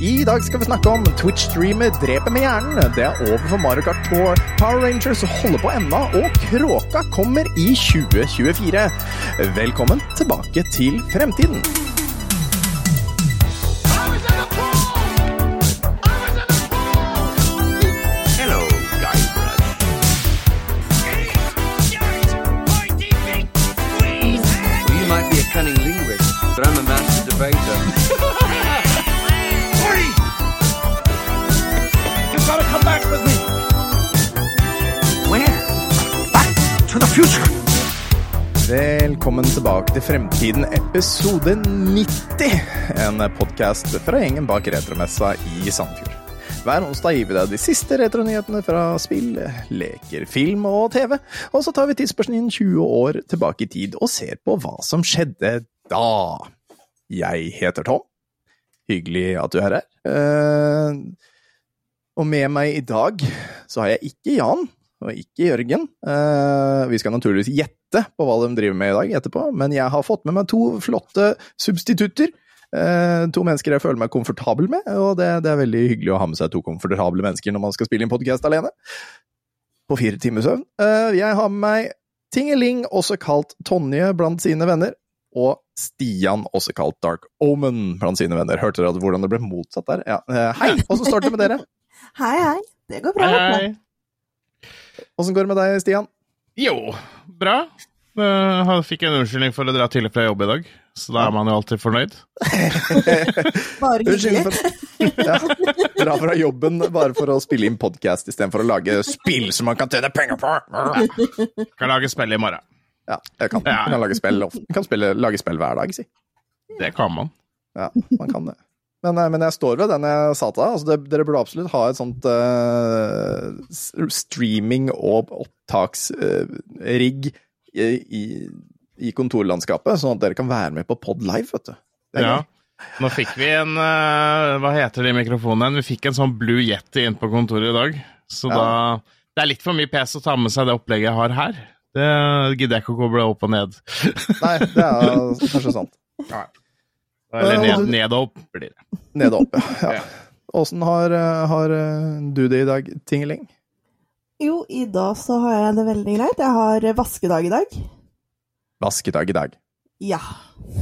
I dag skal vi snakke om Twitch-streamer dreper med hjernen. Det er over for Mario Kart på Power Rangers holder på ennå, og Kråka kommer i 2024. Velkommen tilbake til fremtiden. Velkommen tilbake til Fremtiden, episode 90. En podkast fra gjengen bak Retromessa i Sandefjord. Hver onsdag gir vi deg de siste retronyhetene fra spill, leker, film og TV. Og så tar vi tidsmaskinen 20 år tilbake i tid og ser på hva som skjedde da. Jeg heter Tom. Hyggelig at du er her. Eh, og med meg i dag så har jeg ikke Jan og ikke Jørgen. Eh, vi skal naturligvis gjette på hva de driver med i dag etterpå, men jeg har fått med meg to flotte substitutter. Eh, to mennesker jeg føler meg komfortabel med, og det, det er veldig hyggelig å ha med seg to komfortable mennesker når man skal spille inn podkast alene. På fire timers søvn. Eh, jeg har med meg Tingeling, også kalt Tonje blant sine venner, og Stian, også kalt Dark Omen blant sine venner. Hørte dere hvordan det ble motsatt der? Ja. Hei, åssen står det med dere? Hei, hei. Det går bra. Hei, hei. Åssen går det med deg, Stian? Jo, bra. Jeg fikk en unnskyldning for å dra tidlig fra jobb i dag, så da er man jo alltid fornøyd. Bare hyggelig. for ja, Dra fra jobben bare for å spille inn podkast istedenfor å lage spill som man kan tjene penger på. Kan lage spill i morgen. Ja, jeg kan, Ja. jeg kan lage spill. Jeg kan spille, lage spill hver dag, si. Det kan man. Ja, man kan det. Men, eh, men jeg står ved den jeg sa til deg. Altså, det- dere burde absolutt ha et sånt uh, streaming- og opptaksrigg i, i, i kontorlandskapet, sånn at dere kan være med på Pod Live, vet du. Ja. Nå fikk vi en uh, Hva heter de mikrofonene? Vi fikk en sånn Blue Yeti inn på kontoret i dag. Så Ja. da Det er litt for mye pes å ta med seg det opplegget jeg har her. Det gidder jeg ikke å koble opp og ned. Nei, det er kanskje sant. Eller ned, ned og opp blir det. Ned og opp, ja. Ja. Åssen har, eh, har eh, du det i dag, Tingeling? Jo, i dag så har jeg det veldig greit. Jeg har vaskedag i dag. Vaskedag i dag. Ja,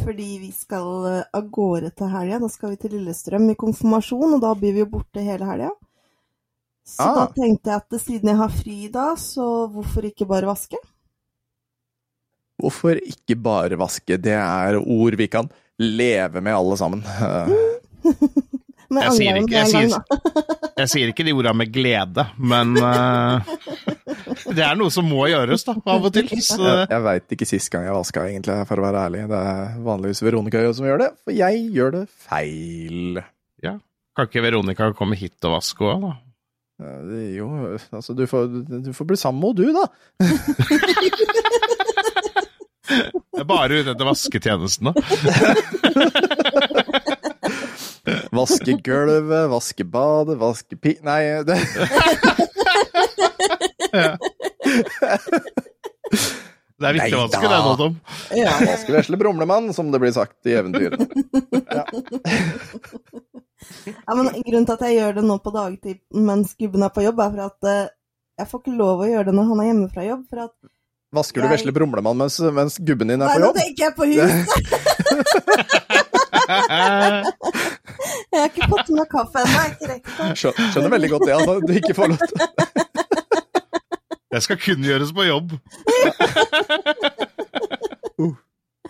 fordi vi skal eh, av gårde til helga. Da skal vi til Lillestrøm i konfirmasjon, og da blir vi jo borte hele helga. Så Ah. da tenkte jeg at siden jeg har fri da, så hvorfor ikke bare vaske? Hvorfor ikke bare vaske? Det er ord vi kan leve med, alle sammen. Jeg sier ikke- jeg sier- Jeg sier ikke de orda med glede, men uh, det er noe som må gjøres, da, av og til. Så Jeg, jeg veit ikke sist gang jeg vaska, egentlig, for å være ærlig. Det er vanligvis Veronica som gjør det, for jeg gjør det feil. kan ikke Veronica komme hit og vaske òg, da? Eh, Jo, altså, du får, du får bli sammen med du, da. Jeg er bare ute etter vasketjenesten, da. Vaske gulvet, vaske badet, vaske pi... Nei, det Det er viktig å vaske det nå, Tom. Ja. Vaske vesle brumlemann, som det blir sagt i eventyrene. ja, men grunnen til at jeg gjør det nå på dagtid mens gubben er på jobb, er for at eh, jeg får ikke lov å gjøre det når han er hjemme fra jobb. For at Vasker du Jeg- vesle brumlemann mens, mens gubben din er Nei, på nå tenker jeg på hus! Jeg har ikke fått noe kaffe ennå, jeg er Skjønner veldig godt det, at du ikke får lov til Det skal kun gjøres på jobb.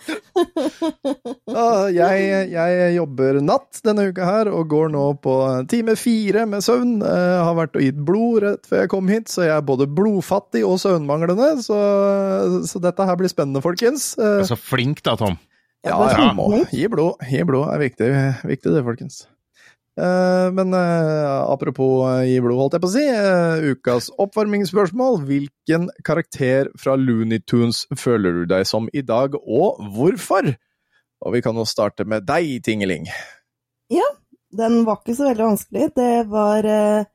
Ah, jeg, jeg jobber natt denne uka her, og går nå på time fire med søvn. Jeg har vært og gitt blod rett før jeg kom hit, så jeg er både blodfattig og søvnmanglende. Så, så dette her blir spennende, folkens. Eh, så flink da, Tom. ja, ja, må. Gi blod. Gi blod er viktig, viktig det, folkens. Eh, men eh, apropos eh, gi blod, holdt jeg på å si. eh, ukas oppvarmingsspørsmål. Hvilken karakter fra Looney Tunes føler du deg som i dag, og hvorfor? Og vi kan jo starte med deg, Tingeling. Ja, Den var ikke så veldig vanskelig. Det var eh,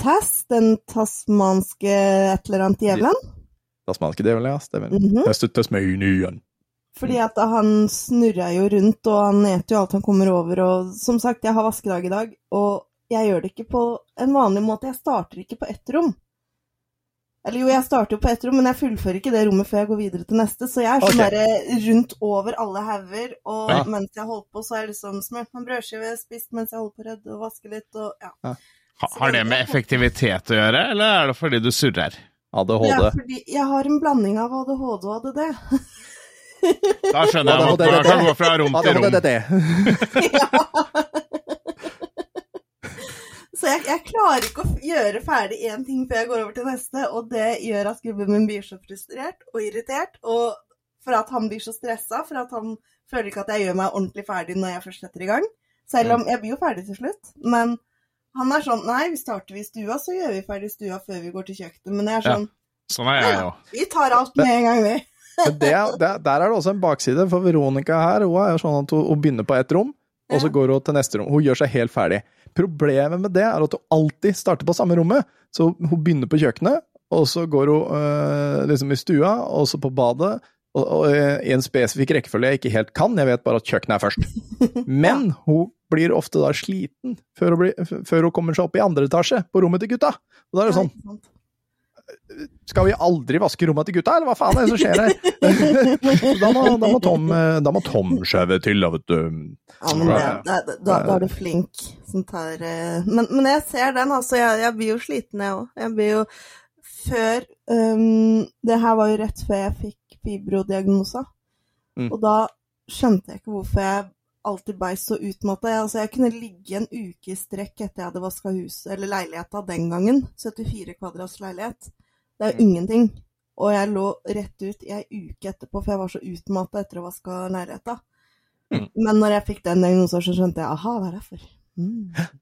Tass, den tasmanske et eller annet djevelen. Tasmanske djevelen, ja. Stemmer. Mm -hmm. Tasmanian. Fordi at han snurrer jo rundt, og han eter jo alt han kommer over. Og som sagt, jeg har vaskedag i dag, og jeg gjør det ikke på en vanlig måte. Jeg starter ikke på ett rom. Eller jo, jeg starter jo på ett rom, men jeg fullfører ikke det rommet før jeg går videre til neste. Så jeg er sånn okay. derre rundt over alle hauger, og Ja. mens jeg holder på, så har jeg liksom smurt meg en brødskive, spist mens jeg holder på å redde og vaske litt, og ja. Ha, har det med effektivitet å gjøre, eller er det fordi du surrer? Det er fordi jeg har en blanding av ADHD og ADD. Da skjønner jeg at man kan gå fra rom til rom. Så jeg, jeg klarer ikke å gjøre ferdig én ting før jeg går over til neste, og det gjør at gubben min blir så frustrert og irritert, og for at han blir så stressa, for at han føler ikke at jeg gjør meg ordentlig ferdig når jeg først setter i gang. Selv om jeg blir jo ferdig til slutt, men han er sånn Nei, vi starter i stua, så gjør vi ferdig stua før vi går til kjøkkenet. Men jeg er Ja. sånn Sånn er jeg jo. Vi tar alt med en gang, vi. Men det, det, der er det også en bakside, for Veronica her hun er sånn at hun, hun begynner på ett rom, og så går hun til neste rom. Hun gjør seg helt ferdig. Problemet med det er at hun alltid starter på samme rommet. Så hun begynner på kjøkkenet, og så går hun øh, liksom i stua, og så på badet, og, og øh, i en spesifikk rekkefølge jeg ikke helt kan, jeg vet bare at kjøkkenet er først. Men hun blir ofte da sliten før hun, blir, før hun kommer seg opp i andre etasje, på rommet til gutta. Og da er det sånn. Skal vi aldri vaske rommet til gutta, eller hva faen er det som skjer her? da, må, da, må Tom, eh, da må Tom skjøve til, da, vet du. Ja, men det, det, da, da er du flink som tar eh, men, men jeg ser den, altså. Jeg, jeg blir jo sliten, jeg òg. Jeg blir jo Før um, Det her var jo rett før jeg fikk fibrodiagnosa. Mm. Og da skjønte jeg ikke hvorfor jeg alltid blei så utmatta. Altså, jeg kunne ligge en uke i strekk etter jeg hadde vaska huset, eller leiligheta den gangen. 74 kvadrats leilighet. Det er jo ingenting. Og jeg lå rett ut i ei uke etterpå, for jeg var så utmatta etter å ha vaska leiligheta. Men når jeg fikk den diagnosen, så skjønte jeg aha, hva er derfor. Mm.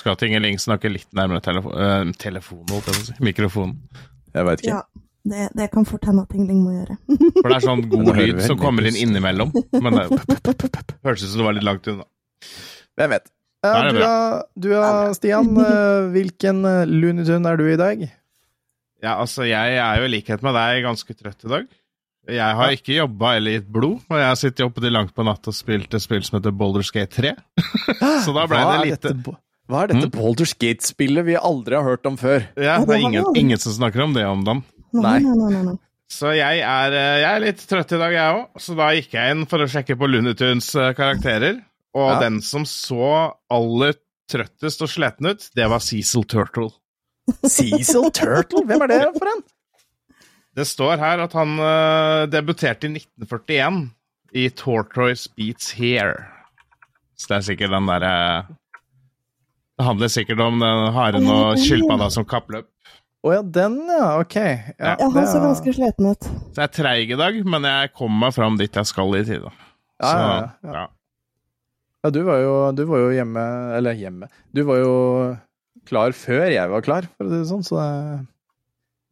Skal Tingeling snakke litt nærmere telefo øh, telefonen. Mikrofonen. Jeg veit ikke. Ja, det, det kan fort hende at Tingling må gjøre. For det er sånn god lyd som kommer inn innimellom. Men det hørtes ut som det var litt langt unna. Hvem vet. Ja, er du, er, du er, Stian, eh, hvilken eh, er du i dag? Ja, altså, jeg er jo i likhet med deg ganske trøtt i dag. Jeg har ikke jobba eller gitt blod, og jeg har sittet oppe til langt på natt og spilt et spill som heter Boulder Skate 3. Så da ble det lite hva er dette Mm. Baldur's Gate-spillet vi aldri har hørt om før? Ja, det er ingen, ingen som snakker om det om dagen. Nei. Nei, nei, nei. Så jeg er, eh, jeg er litt trøtt i dag, jeg òg. Så da gikk jeg inn for å sjekke på Looney eh, karakterer. Og Ja. den som så aller trøttest og sliten ut, det var Cecil Turtle. Cecil Turtle? Hvem er det for en? Det står her at han uh, debuterte i 1941 i Tortoise Beats Here. Så det er sikkert den derre Det handler sikkert om den haren og skilpadda som kappløp. Å ja, den ja, ok. Ja, Ja, han det så ganske sliten ut. Så jeg er treig i dag, men jeg kommer meg fram dit jeg skal i tide. Ja, ja, ja. ja. Ja, du var, jo, du var jo hjemme Eller hjemme. Du var jo klar før jeg var klar, for å si det sånn. Så det,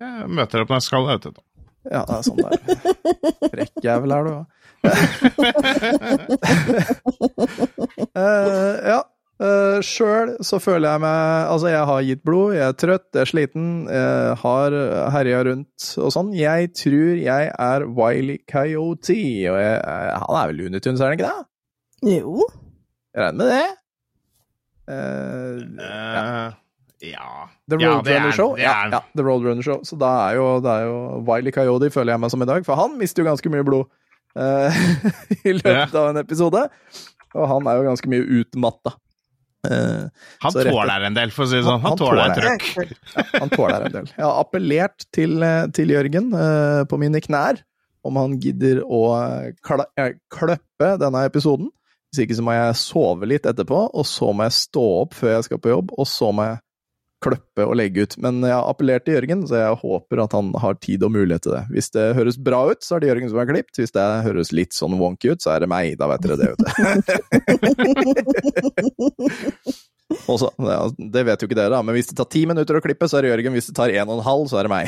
Jeg møter opp når jeg skal. Vet du. ja, det er sånn det er. Frekk jævel er du da. uh, ja. Uh, Sjøl så føler jeg meg Altså, jeg har gitt blod, jeg er trøtt, jeg er sliten, jeg har herja rundt og sånn. Jeg tror jeg er Wiley Coyote, og jeg, han er vel Looney Tunes, er han ikke det? Jo. Jeg regner med det. Uh, Eh, ja. The Roadrunner ja, Show. Ja, ja, The Roadrunner Show. Så da er jo, det er jo Wiley Coyote, føler jeg meg som i dag. For han mister jo ganske mye blod uh, i løpet av en episode. Og han er jo ganske mye utmatta. Eh, Han tåler en del, for å si det sånn. Han- Han tåler trøkk. ja, han tåler en del. Jeg har appellert til, eh, til Jørgen uh, på mine knær om han gidder å kla, kløppe denne episoden. Hvis ikke så må jeg sove litt etterpå, og så må jeg stå opp før jeg skal på jobb, og så må jeg kløppe og legge ut. Men jeg har appellert til Jørgen, så jeg håper at han har tid og mulighet til det. Hvis det høres bra ut, så er det Jørgen som har klippet. Hvis det høres litt sånn wonky ut, så er det meg. Da vet dere det, vet du. Også, ja, det vet jo ikke dere, da, men hvis det tar ti minutter å klippe, så er det Jørgen. Hvis det tar en og en halv, så er det meg.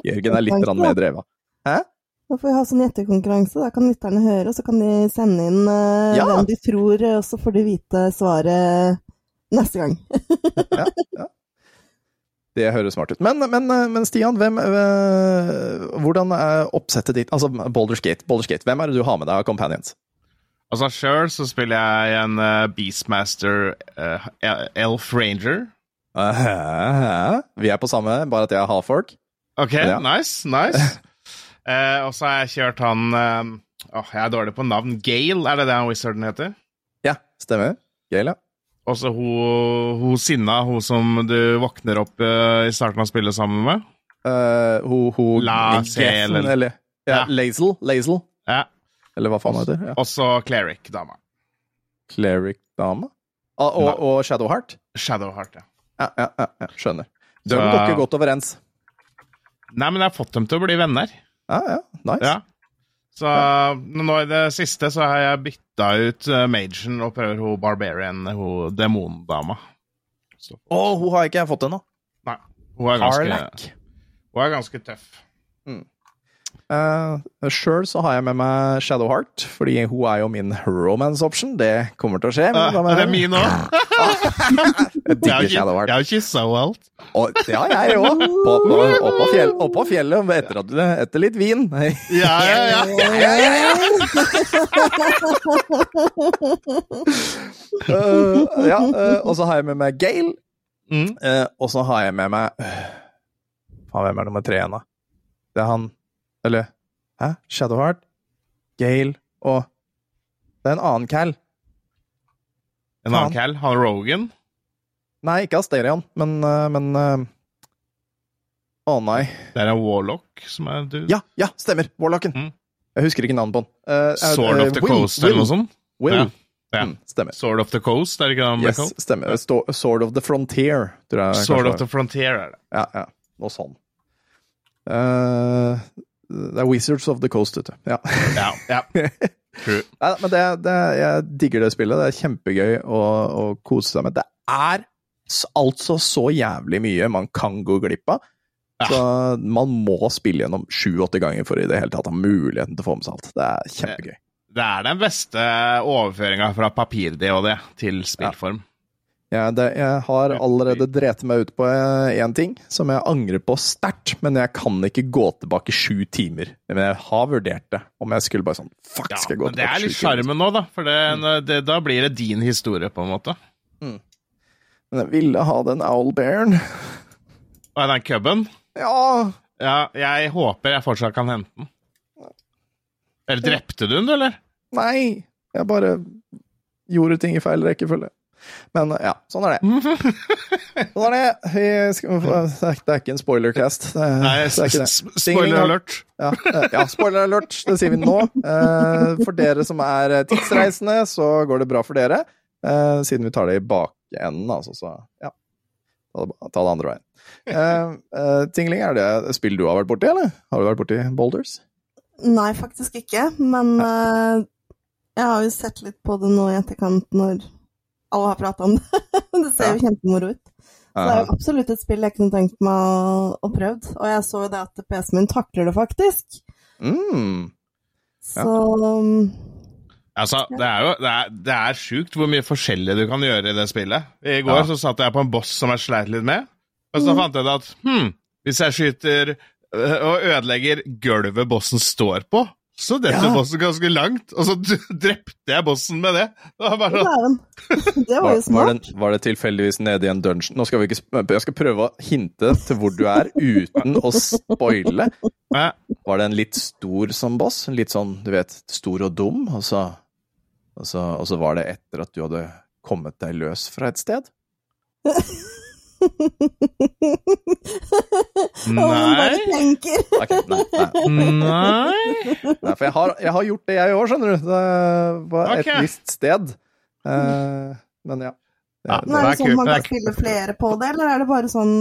Jørgen er litt mer drevet. Da får vi ha sånn gjettekonkurranse. Da kan lytterne høre, og så kan de sende inn uh, Ja. hvem de tror, og så får de vite svaret neste gang. Det høres smart ut. Men, men, men Stian, hvem, øh, hvordan er oppsettet ditt Altså Baldur's Gate, Baldur's Gate, hvem er det du har med deg av companions? Altså, sjøl så spiller jeg en eh, Beastmaster uh, Elf Ranger. Uh, vi er på samme, bare at jeg er halffolk. OK, Ja. nice, nice. Eh, og så har jeg kjørt han eh, Åh, jeg er dårlig på navn. Gale, er det det han wizarden heter? Ja, stemmer. Gale, ja. Og så hun, hun Sinna, hun som du våkner opp uh, i starten av spillet sammen med. Uh, hun, hun La Geffen, eller- eller ja, Ja. Lazel, Lazel, Ja. eller hva faen det heter. Ja. Og så Cleric-dama. Cleric-dama? Ah, og, og Shadowheart. Shadowheart, ja. Ja, ja, ja, ja, skjønner. De går ikke godt overens. Nei, men jeg har fått dem til å bli venner. Ja, ja, nice. Ja. Så nå i det siste så har jeg bytta ut uh, Magen og prøver hun Barbarian, hun demondama. Å, oh, hun har ikke jeg fått ennå. Nei, hun er ganske, hun er ganske tøff. Uh, Sjøl så har jeg med meg Shadowheart, fordi hun er jo min romance option. Det kommer til å skje. men Uh, er det min òg? Jeg digger Shadowheart. Jeg har kyssa henne alt. Og har jeg òg. Oppå fjell, oppå fjellet etter, at etter litt vin. Ja, ja, ja. Uh, ja, uh, og så har jeg med meg Gail. Mm. Og så har jeg med meg Faen, hvem er nummer tre igjen, da? Det er han Eller Hæ? Shadowheart? Gale og Det er en annen Cal. En annen Cal, han Rogan. Nei, ikke Asterion, men uh, Men uh, Å nei. Det er en Warlock som er du? Ja, ja, stemmer! Warlocken. Mm. Jeg husker ikke navnet på den. Uh, uh, Sword uh, of the Will, Coast eller noe sånt. Will. Ja. Ja. Mm, stemmer. Sword of the Coast, er det ikke det han ble Yes, kalt? stemmer. Sto- Sword of the Frontier, tror jeg. Sword of the Frontier er det. Ja, ja. Noe sånn. Eh, det er Wizards of the Coast, vet du. Ja. Ja, ja. True. Nei, men det, det, jeg digger det spillet. Det er kjempegøy å, å kose seg med. Det er altså så jævlig mye man kan gå glipp av. Ja. Så man må spille gjennom sju-åtte ganger for i det hele tatt ha muligheten til å få med seg alt. Det er kjempegøy. Det er den beste overføringa fra papir-DHD til spillform. Ja, det, jeg har allerede drept meg ut på én ting som jeg angrer på sterkt, men jeg kan ikke gå tilbake sju timer. Men jeg har vurdert det, om jeg skulle bare sånn Fuck, skal jeg gå men det er litt sju sjarmen nå, da. For det, det, da blir det din historie, på en måte. Men jeg ville ha den owlbearen. Og den cuben? Ja! Ja, jeg håper jeg fortsatt kan hente den. Eller drepte du den, eller? Nei! Jeg bare gjorde ting i feil rekkefølge. Men ja, sånn er det. Sånn er det. Vi skal, det er ikke en spoilercast. Det, Nei, det er ikke det. s- s- spoiler alert. Ja, eh, ja, spoiler alert, det sier vi nå. Eh, For dere som er eh, tidsreisende, så går det bra for dere. Eh, Siden vi tar det i bakenden, altså, så ja. Ta det, andre veien. Eh, eh, Tingling, er det spill du har vært borti, eller? Har du vært borti Boulders? Nei, faktisk ikke. Men eh, jeg har jo sett litt på det nå i etterkant når alle har prata om det. det ser jo kjempemoro ut. Så det er jo absolutt et spill jeg kunne tenkt meg å, prøve. Og jeg så jo det at PC-en min takler det faktisk. Mm. Ja. Så um, Altså, det er jo det er, det er sjukt hvor mye forskjellig du kan gjøre i det spillet. I går Ja. så satt jeg på en boss som jeg sleit litt med, og så fant jeg ut at hm, hvis jeg skyter øh, og ødelegger gulvet bossen står på, så detter Ja. bossen ganske langt. Og så drepte jeg bossen med det. Det var bare sånn Det var jo smart. var, det, var det tilfeldigvis nede i en dungeon? Nå skal vi ikke Jeg skal prøve å hinte til hvor du er, uten å spoile. ja, Var det en litt stor som boss? Litt sånn, du vet, stor og dum? Og så, og så, og så var det etter at du hadde kommet deg løs fra et sted? Nei. tenker. Nei, nei, Nei nei for jeg har, jeg har gjort det, jeg òg, skjønner du. Det var et Ok. visst sted. Uh, men ja. Det, Ja. det, Men er det er sånn man kan er spille flere på det, eller er det bare sånn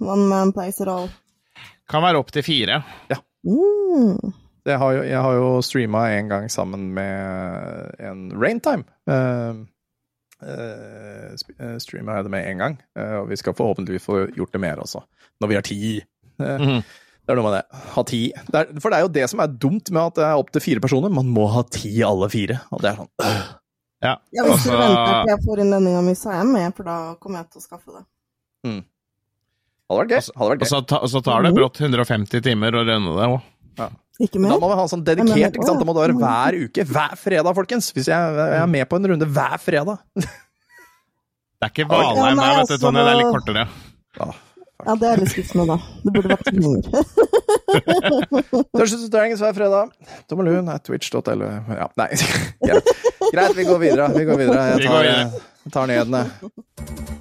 one man plays it all? Kan være opptil fire. Mm. jeg har jo, jeg har jo streama en gang sammen med en Raintime. Uh, uh, streama jeg det med en gang, uh, og vi skal forhåpentligvis få gjort det mer også. Når vi har tid. Uh, mm. Det er noe med det. Ha tid. Det er, for det er jo det som er dumt med at det er opptil fire personer. Man må ha tid, alle fire. Og det er sånn øh. Ja. Ja, hvis du Altså- venter til jeg får inn lønninga mi, så er jeg med, for da kommer jeg til å skaffe det. Hadde vært gøy. Og så- Hadde vært Og så, ta, og så tar det brått 150 timer å rønne det òg. Ikke mer? Da må vi ha sånn dedikert. ikke sant? Da må det være hver uke. Hver fredag, folkens. Hvis jeg, jeg er med på en runde hver fredag. Det er ikke Ja, Valheim meg, her, vet du, altså, Tonje. Det er litt kortere. Ja, det er litt skuffende, da. Det burde vært lenger. And Dragons hver fredag. Tommelun er twitch.no. Ja, nei. Greit. Vi går videre. Vi går videre. Jeg Vi går tar, jeg tar nyhetene.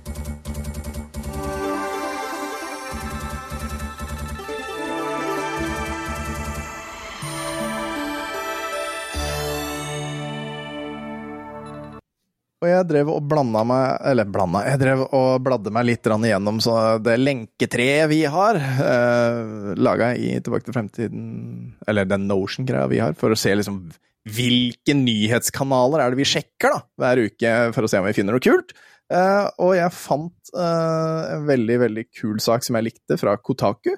Og jeg drev og blanda meg Eller blanda Jeg drev og bladde meg litt igjennom så det lenketreet vi har, eh, laga i Tilbake til fremtiden Eller den Notion-greia vi har, for å se liksom hvilke nyhetskanaler er det vi sjekker da, hver uke for å se om vi finner noe kult. Eh, og jeg fant eh, en veldig, veldig kul sak som jeg likte, fra Kotaku.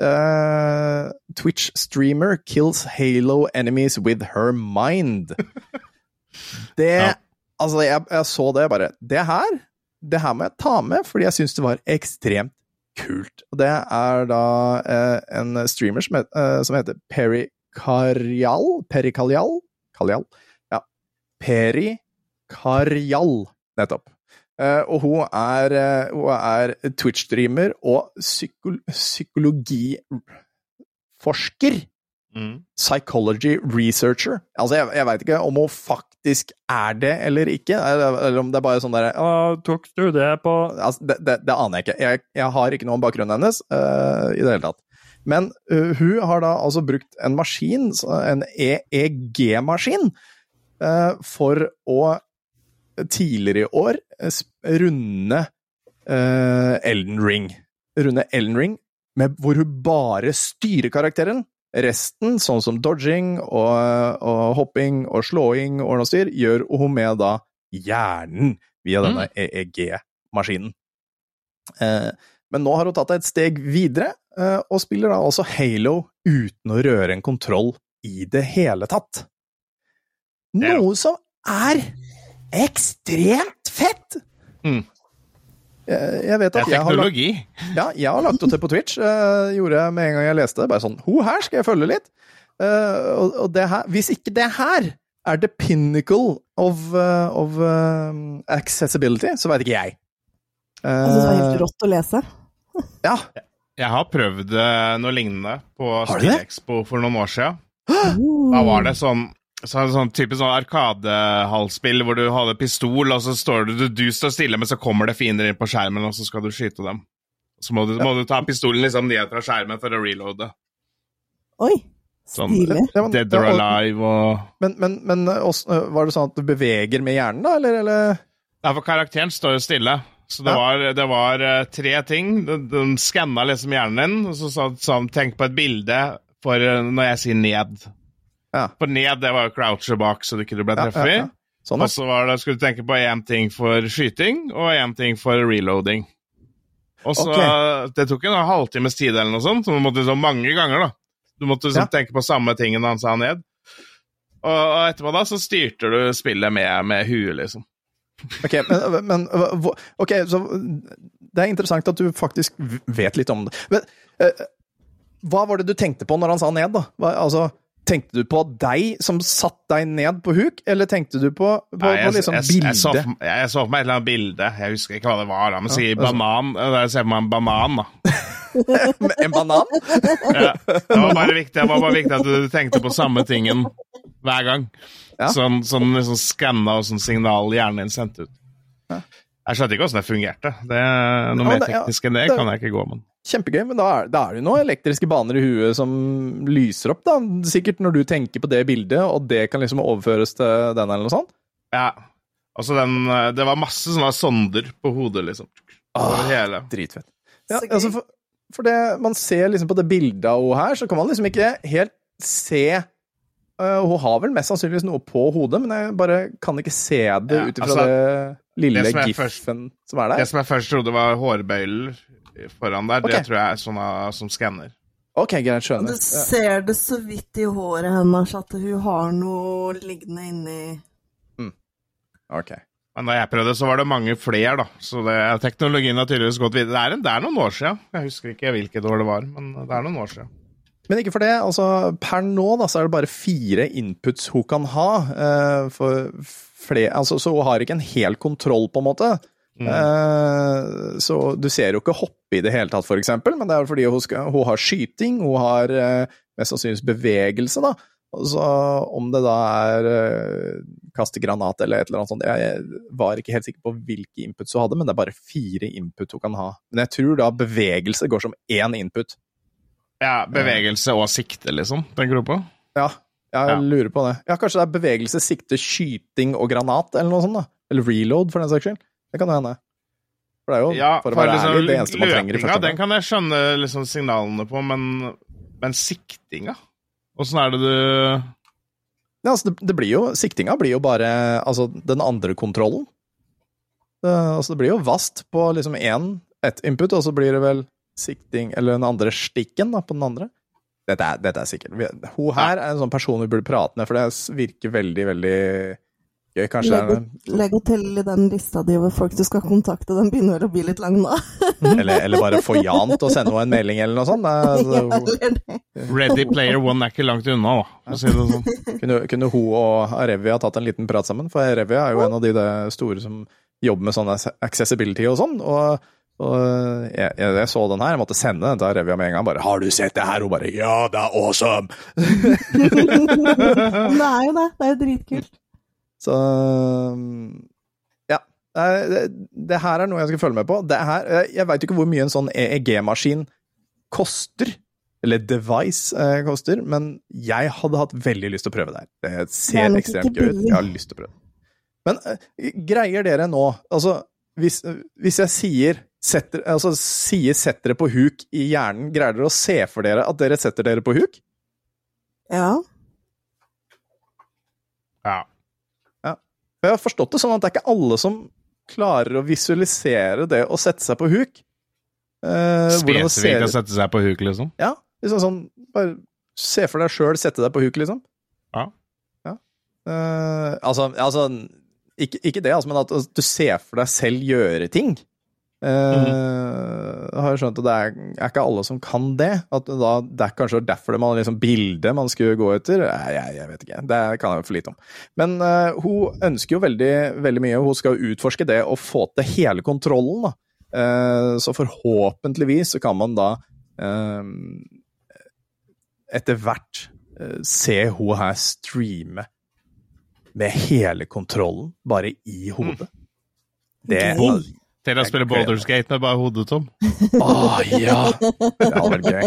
Eh, Twitch-streamer kills Halo enemies with her mind. Det Ja. Altså, jeg, jeg så det bare Det her det her må jeg ta med, fordi jeg syns det var ekstremt kult. Og det er da eh, en streamer som, het, eh, som heter Perikarial Perikalial? Kalial? Ja. Perikarial, nettopp. Eh, og hun er, eh, er Twitch-streamer og psyko psykologiforsker. Psychology researcher. Altså, jeg, jeg veit ikke om hun faktisk er det eller ikke, eller, om det er bare sånn derre Tok du det på altså, det, det, det aner jeg ikke. Jeg, jeg har ikke noe om bakgrunnen hennes uh, i det hele tatt. Men uh, hun har da altså brukt en maskin, en EEG-maskin, uh, for å tidligere i år eh, runde Elden Ring. Runde Elden Ring med, hvor hun bare styrer karakteren. Resten, sånn som dodging og, og hopping og slåing og noe styr, gjør med da hjernen via denne EEG-maskinen. Eh, men nå har hun tatt det et steg videre, eh, og spiller da også Halo uten å røre en kontroll i det hele tatt. Noe som er ekstremt fett! Mm. Jeg, jeg vet Det at jeg har lagt ja, jeg har lagt det til på Twitch. Uh, gjorde jeg med en gang jeg leste det. Bare sånn Ho, her skal jeg følge litt. Uh, og, og det her Hvis ikke det her er the pinnacle of, uh, of eh, accessibility, så veit ikke jeg. Jeg syns det var Eh, helt rått å lese. ja. Jeg har prøvd eh, noe lignende på? Spillekspo for noen år siden. Da var det sånn så sånn type sånn arkadehalsspill hvor du hadde pistol, og så står du, du, du står stille, men så kommer det fiender inn på skjermen, og så skal du skyte dem. Så må du, må du ta pistolen liksom ned fra skjermen for å reloade. Oi, Sånn, stilig. Ja, Dead or Alive og Men, men, men også, eh, var det sånn at du beveger med hjernen, da, eller? eller? Ja, for karakteren står jo stille. Så det Ja. var, det var eh, tre ting. De, de skanna liksom hjernen din, og så sa sånn Tenk på et bilde for eh, når jeg sier ned. Ja. For ned, det var jo croucher bak, så du ikke ble treffet. ja. Sånn, Og så var det, skulle du tenke på én ting for skyting, og én ting for reloading. Og så okay. Det tok en halvtimes tid eller noe sånt, så du måtte liksom mange ganger, da. Du måtte liksom tenke på samme tingen han sa ned. Og, og etterpå da så styrte du spillet med, med huet, liksom. Ok, men, men hva- Ok, så det er interessant at du faktisk vet litt om det. Men eh, hva var det du tenkte på når han sa ned, da? Hva, altså, tenkte du på deg som satt deg ned på huk, eller tenkte du på, på, Nei, på liksom jeg, jeg, så bildet? for, jeg så for meg et eller annet bilde. Jeg husker ikke hva det var. da, Men Ja, sier er banan. Der ser man en banan, da. en banan? Ja. Det var bare viktig, det var bare viktig at du tenkte på samme tingen hver gang. Ja. Sånn, sånn liksom skanna og sånn signal hjernen din sendte ut. Ja. Jeg skjønte ikke hvordan det fungerte. Det, noe Ja, mer teknisk enn det det- kan jeg ikke gå med. Kjempegøy, men da er, da er det jo noen elektriske baner i huet som lyser opp, da. Sikkert når du tenker på det bildet, og det kan liksom overføres til den, eller noe sånt. Ja. Altså den, det var masse sånne sonder på hodet, liksom. Over hele. Dritfett. Ja, altså for, for det, man ser liksom på det bildet av henne her, så kan man liksom ikke helt se uh, Hun har vel mest sannsynligvis noe på hodet, men jeg bare kan ikke se det Ja, ut ifra altså, det lille det som giffen som er der. Det som jeg først trodde var hårbøyler foran der, Okay. det tror jeg er sånne som skanner. Ok, greit, skjønner. du ser det så vidt i håret hennes at hun har noe liggende inni Ok. Men da jeg prøvde, så var det mange flere, da. Så det, teknologien har tydeligvis gått videre. Det er, en, det er noen år siden. Jeg husker ikke hvilket år det var, men det er noen år siden. Men ikke for det. altså Per nå da, så er det bare fire inputs hun kan ha. Uh, for flere, altså, så hun har ikke en hel kontroll, på en måte. Eh, så du ser jo ikke hoppe i det hele tatt, for eksempel, men det er fordi hun, skal, hun har skyting, hun har uh, mest sannsynligvis bevegelse, da. Så om det da er uh, kaste granat eller et eller annet sånt Jeg var ikke helt sikker på hvilke inputs hun hadde, men det er bare fire input hun kan ha. Men jeg tror da bevegelse går som én input. Ja, Bevegelse og sikte, liksom, tenker du på? Ja, jeg Ja. lurer på det. Ja, Kanskje det er bevegelse, sikte, skyting og granat, eller noe sånt? da. Eller reload, for den saks skyld. Det kan hende. For det er jo, Ja, for å være liksom, ærlig, det eneste man trenger i første omgang. den kan jeg skjønne liksom, signalene på, men, men siktinga? Åssen er det du Ja, altså, det, det blir jo, siktinga blir jo bare altså, den andre kontrollen. Det, altså, det blir jo vast på liksom én, ett input, og så blir det vel sikting, eller den andre stikken da, på den andre. Dette er, dette er sikkert. Hun her er en sånn person vi burde prate med, for det virker veldig, veldig gøy. Kanskje det er Legg, legg til i den lista di over folk du skal kontakte. Den begynner vel å bli litt lang nå. eller, eller bare få Jan til å sende henne en melding, eller noe sånt. Det, altså, eller det. Ready Player One er ikke langt unna, da, si det sånn. Kunne, kunne hun og Arevia tatt en liten prat sammen? For Arevia er jo en av de store som jobber med sånn accessibility og sånn. Og, og jeg, jeg, jeg så den her, jeg måtte sende den til Arevia med en gang. Bare 'Har du sett det her?' Hun bare 'Ja, det er awesome'! Det er jo det. Det er jo dritkult. Så ja. Eh, Det, det her er noe jeg skal følge med på. Det her, jeg- veit ikke hvor mye en sånn EEG-maskin koster. Eller device eh, koster, men jeg hadde hatt veldig lyst til å prøve det her. Det er ser det ekstremt gøy ut. Jeg har lyst til å prøve det. Men eh, greier dere nå Altså, hvis, hvis jeg sier setter, altså, sier 'sett dere på huk' i hjernen, greier dere å se for dere at dere setter dere på huk? Ja. Ja. For jeg har forstått det sånn at det er ikke alle som klarer å visualisere det å sette seg på huk. Eh, Spesifikt å sette seg på huk, liksom. Ja, liksom sånn Bare se for deg sjøl sette deg på huk, liksom. Ja. ja. Eh, altså, altså ikke, ikke det, altså, men at du ser for deg selv gjøre ting. Jeg har skjønt at det er, er ikke alle som kan det. At da, det er kanskje derfor det man liksom bildet man skulle gå etter. Jeg, jeg vet ikke. Det kan jeg for lite om. Men uh, hun ønsker jo veldig, veldig mye. Hun skal utforske det og få til hele kontrollen. Eh, så forhåpentligvis så kan man da etter hvert se hun her streame med hele kontrollen bare i hodet. Det Gøy. Til å spille Boulders Gate med bare hodet tom. Å ja! Det hadde vært gøy.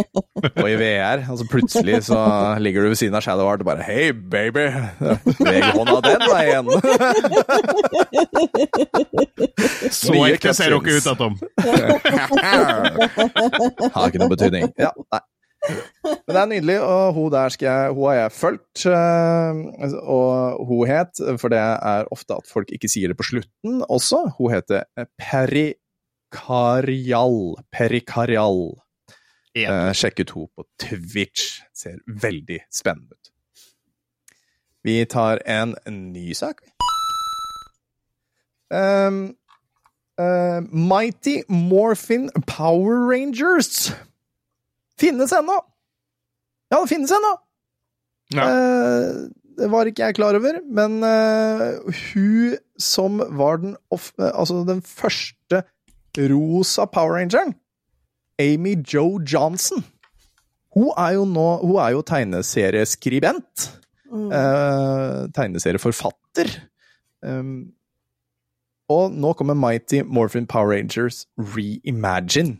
Og i VR, altså plutselig så ligger du ved siden av Shadow Art og bare Hei, baby! Veg hånda den veien! Så ekte ser dere ut, da, Tom. Har ikke noe betydning. Ja, nei. Men det er nydelig, og hun der skal jeg, hun har jeg fulgt. eh, Og hun het, for det er ofte at folk ikke sier det på slutten også, hun heter Perikarial. Perikarial. Ja. sjekk ut hun på Twitch. Ser veldig spennende ut. Vi tar en ny sak. Um, uh, Mighty Morphin Power Rangers finnes ennå! Ja, det finnes ennå! Ja. Eh, det var ikke jeg klar over, men eh, hun som var den, off eh, altså den første rosa Power Rangeren, Amy Jo Johnson, hun er jo nå Hun er jo tegneserieskribent. Mm. Eh, tegneserieforfatter. Um, og nå kommer Mighty Morphin Power Rangers Reimagine.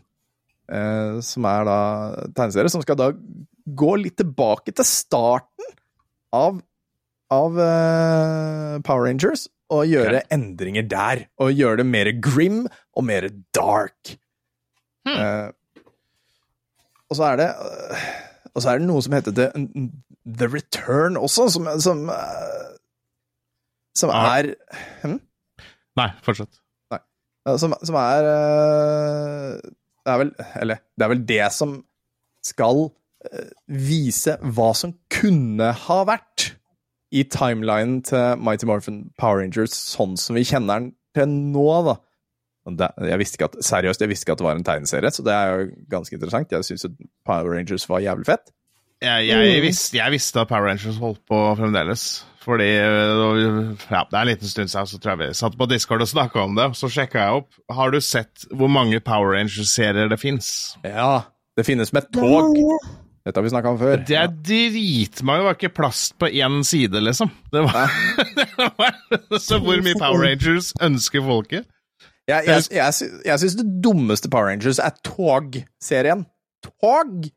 Eh, som er da tegneserie som skal da gå litt tilbake til starten av, av uh, Power Rangers og gjøre endringer der. Og gjøre det mer grim og mer dark. Eh, og så er det Og så er det noe som heter The, The Return også, som, som, som Ja. er Nei, fortsett. Ja, Som, som er Det er vel Eller det er vel det som skal øh, vise hva som kunne ha vært i timelinen til Mighty Morphin Power Rangers sånn som vi kjenner den til nå, da det, jeg visste ikke at, Seriøst, jeg visste ikke at det var en tegneserie, så det er jo ganske interessant. Jeg syns Power Rangers var jævlig fett. Jeg, jeg, visste, jeg visste at Power Rangers holdt på fremdeles. Fordi øh, ja, Det er en liten stund siden, så tror jeg vi satt på Discord og snakka om det. Så sjekka jeg opp. Har du sett hvor mange Power Rangers-serier det fins? Ja, det finnes med tog. Dette har vi snakka om før. Det er dritmange. Det var ikke plast på én side, liksom. Det var, det var Så hvor mye Power Rangers ønsker folket? Jeg, jeg, jeg, sy- jeg syns det dummeste Power Rangers er Tog-serien. Tog!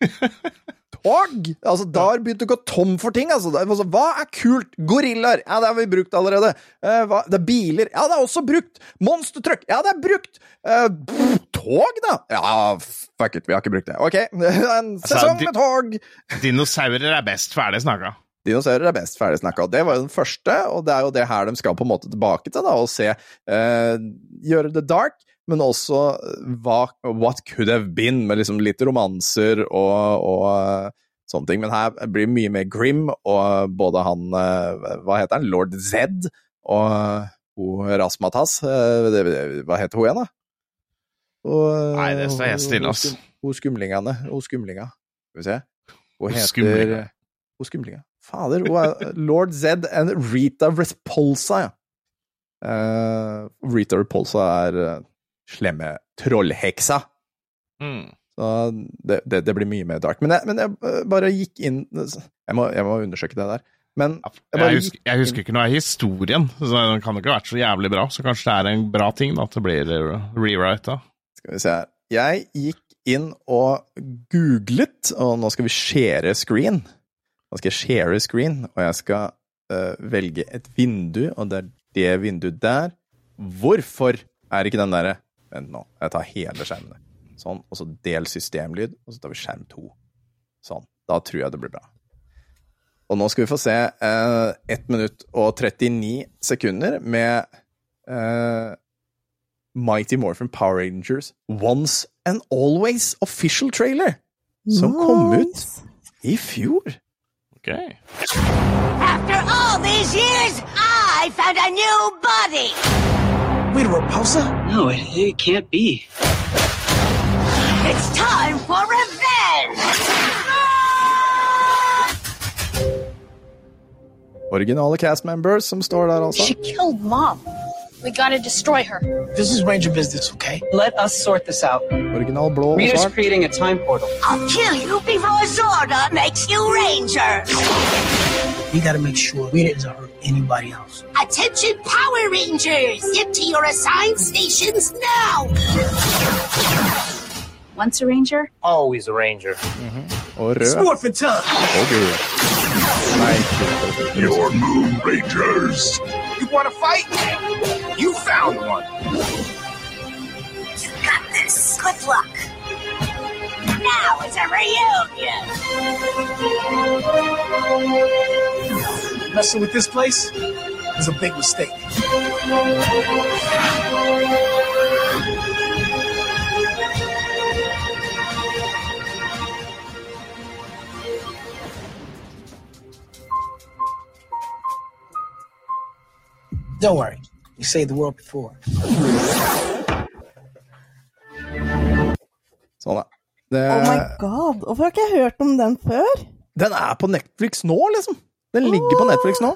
Tog! Altså, da har begynt å gå tom for ting. Altså. Altså, hva er kult? Gorillaer? Ja, det har vi brukt allerede. Eh, hva? Det er biler? Ja, det er også brukt. Monster truck? Ja, det er brukt. Uh, tog, da? Ja, fuck it, vi har ikke brukt det. Ok, en sesong altså, med tog! Dinosaurer er best. Ferdig snakka. Dinosaurer er best ferdig snakka. Det var jo den første, og det er jo det her de skal på en måte tilbake til, da, og se uh, Gjøre det dark, men også eh, hva What could have been, med liksom litt romanser og, og eh, sånne ting. Men her blir det mye mer grim, og både han eh, Hva heter han? Lord Zed og hun Rasmatas Hva heter hun igjen, da? Og, Nei, det står helt stille, ass. hun skumlingene. Hun skumlinga. Skal vi se. Hun heter. Hun skumlinga. Fader, hun er Lord Zed and Rita Repulsa, ja. Uh, Rita Repulsa er slemme trollheksa. Mm. Så det, det, det blir mye mer dark. Men jeg, men jeg eh, bare gikk inn Jeg må, jeg må undersøke det der. Men jeg Jeg husker, jeg husker ikke noe av historien, så den kan ikke ha vært så jævlig bra. Så kanskje det er en bra ting da, at det blir rewrita. Skal vi se her. Jeg gikk inn og googlet, og nå skal vi share screen. Nå skal jeg share screen, og jeg skal uh, velge et vindu, og det er det vinduet der. Hvorfor er ikke den derre Vent nå, jeg tar hele skjermen. Sånn, og så del systemlyd, og så tar vi skjerm to. Sånn. Da tror jeg det blir bra. Og nå skal vi få se eh, 1 minutt og 39 sekunder med eh, Mighty Morphin Power Rangers Once and Always official trailer, som kom ut i fjor. Ok. After all these years, I found a new body. Wait, Repulsa? No, it, it can't be. It's time for revenge. Ah! Originale cast members som står der, altså. She killed mom. We gotta destroy her. This is Ranger business, okay? Let us sort this out. Original blå og Rita's creating a time portal. I'll kill you before Zorda makes you Ranger. We gotta make sure we doesn't hurt anybody else. Attention, Power Rangers! Get to your assigned stations now! Once a ranger, Always a ranger. Og rød Morphin time! og gul. Nei, gul. Your moon rangers! You wanna fight? You found one! You got this. Good luck. Now it's a reunion. Messing with this place is a big mistake. Don't worry. We saved the world before. Sånn, da. Det, Oh my god, hvorfor har ikke jeg hørt om den før? den er på Netflix nå, liksom. Den ligger på Netflix nå.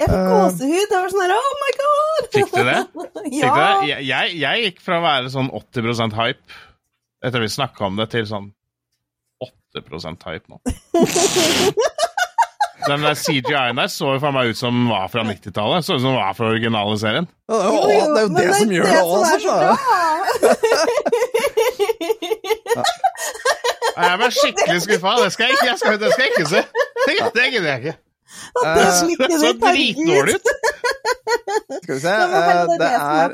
Jeg fikk Eh. gåsehud. Det var sånn her, oh my god! Fikk du det? Fikk ja. du det? Jeg, jeg, gikk fra å være sånn 80% hype etter vi snakka om det, til sånn 8% hype nå. Den der CGI-en der så jo for meg ut som den var fra 90-tallet. Så ut som den var fra originale serien. Å, Jo, jo, det er jo det, det som gjør det òg, er da. Jeg ble skikkelig skuffa. Det skal jeg ikke, jeg skal, det skal jeg ikke se. Det, det gidder jeg ikke. Eh, det Det så dritdårlig ut. Skal vi se. Det eh, er.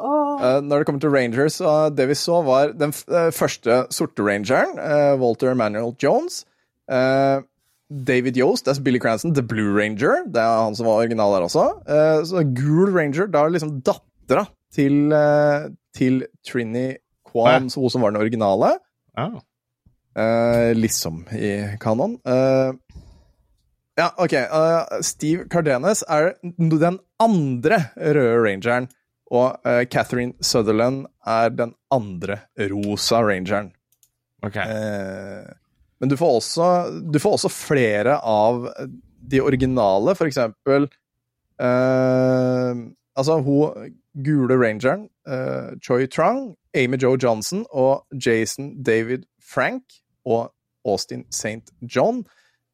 Eh, når det kommer til Rangers, så det vi så, var den eh, første sorte rangeren, eh, Walter Manuel Jones. Eh, David Yost, det er Billy Cranston, The Blue Ranger. Det er han som var original der også. Eh, så Gul Ranger, da er det liksom dattera til, eh, til Trini Kwan, ja. hun som var den originale. Ja. Eh, liksom i kanon. Eh, Ja, ok. Uh, Steve Cardenas er den andre røde rangeren, og uh, Catherine Sutherland er den andre rosa rangeren. Ok. Eh, men du får, også, du får også flere av de originale, for eksempel eh, Altså, hun gule rangeren, uh, Choi Trang, Amy Joe Johnson og Jason David Frank og Austin St. John.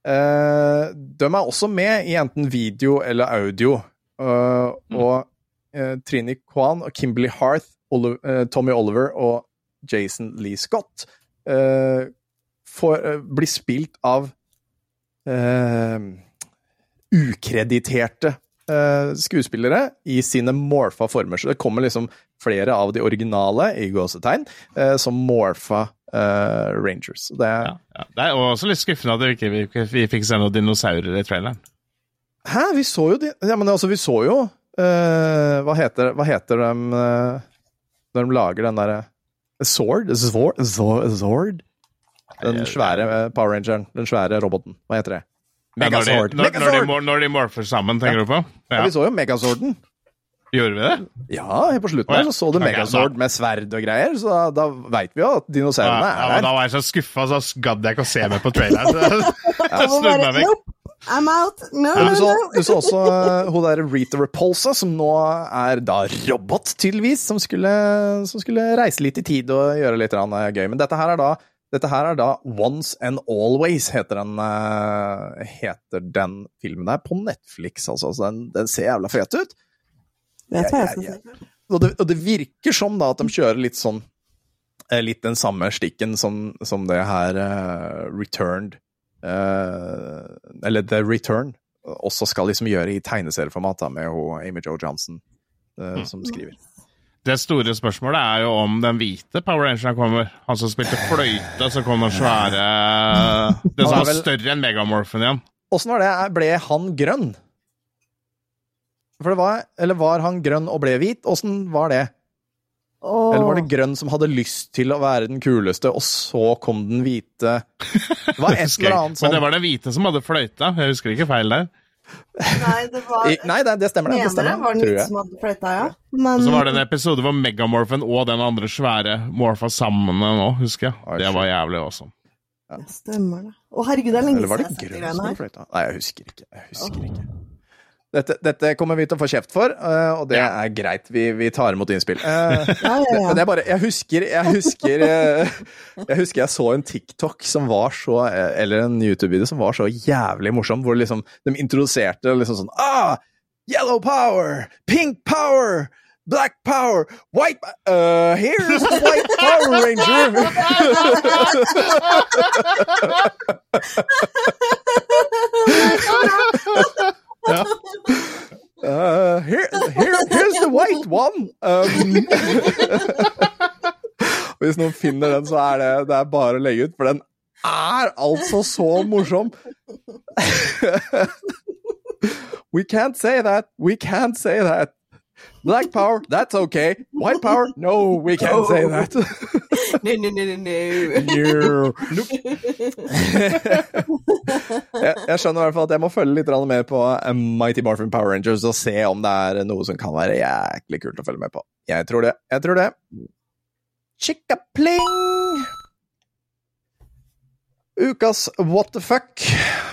Uh, de er også med i enten video eller audio. Eh, Og eh, Trini Kwan og Kimberly Harth, Oli- eh, Tommy Oliver og Jason Lee Scott eh, blir spilt av ukrediterte eh, skuespillere i sine morfa former. Så det kommer liksom flere av de originale i gåsetegn eh, som morfa eh, Rangers. Det Ja, ja. Det er også litt skuffende at vi ikke vi, vi fikk se noen dinosaurer i traileren. Hæ, vi så jo de Ja, men altså, vi så jo Hva heter Hva heter de eh, når de lager den derre Sword? Sword? Sword? Den svære Power Rangeren. Den svære roboten. Hva heter det? Ja, når, de, Megazord! når, når, de, når de morfer sammen, tenker du på? Ja, vi så jo Megazorden. Gjorde vi det? Ja, helt på slutten oh, ja. så så du Ok, okay, med sverd og greier, så da, da veit vi jo at dinosaurene ja, er her. Ja, da var jeg så skuffa, så gadd jeg ikke å se mer på traileren. Så jeg snudde meg vekk. I'm out. No, ja. no, du så, du så også uh, hun der Rita Repulsa, som nå er da robot, tydeligvis, som skulle, som skulle reise litt i tid og gjøre litt uh, gøy. Men dette her er da dette her er da Once and Always, heter den, uh, heter den filmen der, på Netflix, altså. Så den, den ser jævla fet ut. Vet hva jeg jeg, skal. Og det, og det virker som da at de kjører litt sånn eh, Litt den samme stikken som, som det her uh, Returned uh, Eller The Return også skal liksom gjøre i tegneserieformat da, med hun Amy Jo Johnson eh, som skriver. Det store spørsmålet er jo om den hvite Power Rangeren kommer. Han som spilte fløyte, så kom den svære Den som er var større enn Megamorphen igjen. Åssen var det? Ble han grønn? For det var, eller var han grønn og ble hvit? Åssen var det? Oh. Eller var det grønn som hadde lyst til å være den kuleste, og så kom den hvite Det var et eller annet annet Men sånn det var den hvite som hadde fløyta. Jeg husker ikke feil der. Nei, det var I- Nei, det, det stemmer, det. det stemmer, var den tror jeg. som hadde fløyta, ja. Men Og så var det en episode hvor Megamorphen og den andre svære morfa sammen nå, husker jeg. Det var jævlig awesome. det stemmer, det. Å, herregud, det er lenge Eller var det siden jeg har sett de greiene her. Nei, jeg husker ikke. Jeg husker ikke. Dette, dette kommer vi til å få kjeft for, eh, og det er greit. Vi, vi tar imot innspill. Eh, Ja, ja, ja. Men jeg bare Jeg husker Jeg husker eh, Jeg husker jeg så en TikTok som var så Eller en YouTube-video som var så jævlig morsom, hvor liksom de introduserte liksom sånn Ah! Yellow power! Pink power! Black power! White uh, Here's the white power ranger! Uh, here, here, here's the white one! Um, hvis noen finner den, så er det, det er bare å legge ut, for den er altså så morsom! We can't say that! We can't say that! Black power, that's okay. White power, no, we can't say that. No, no, no, no, no. No. Nope. Jeg, jeg skjønner i hvert fall at jeg må følge litt mer på eh, Mighty Morphin Power Rangers og se om det er noe som kan være jæklig kult å følge med på. Jeg tror det. Jeg tror det. Chicka-pling! Ukas what the fuck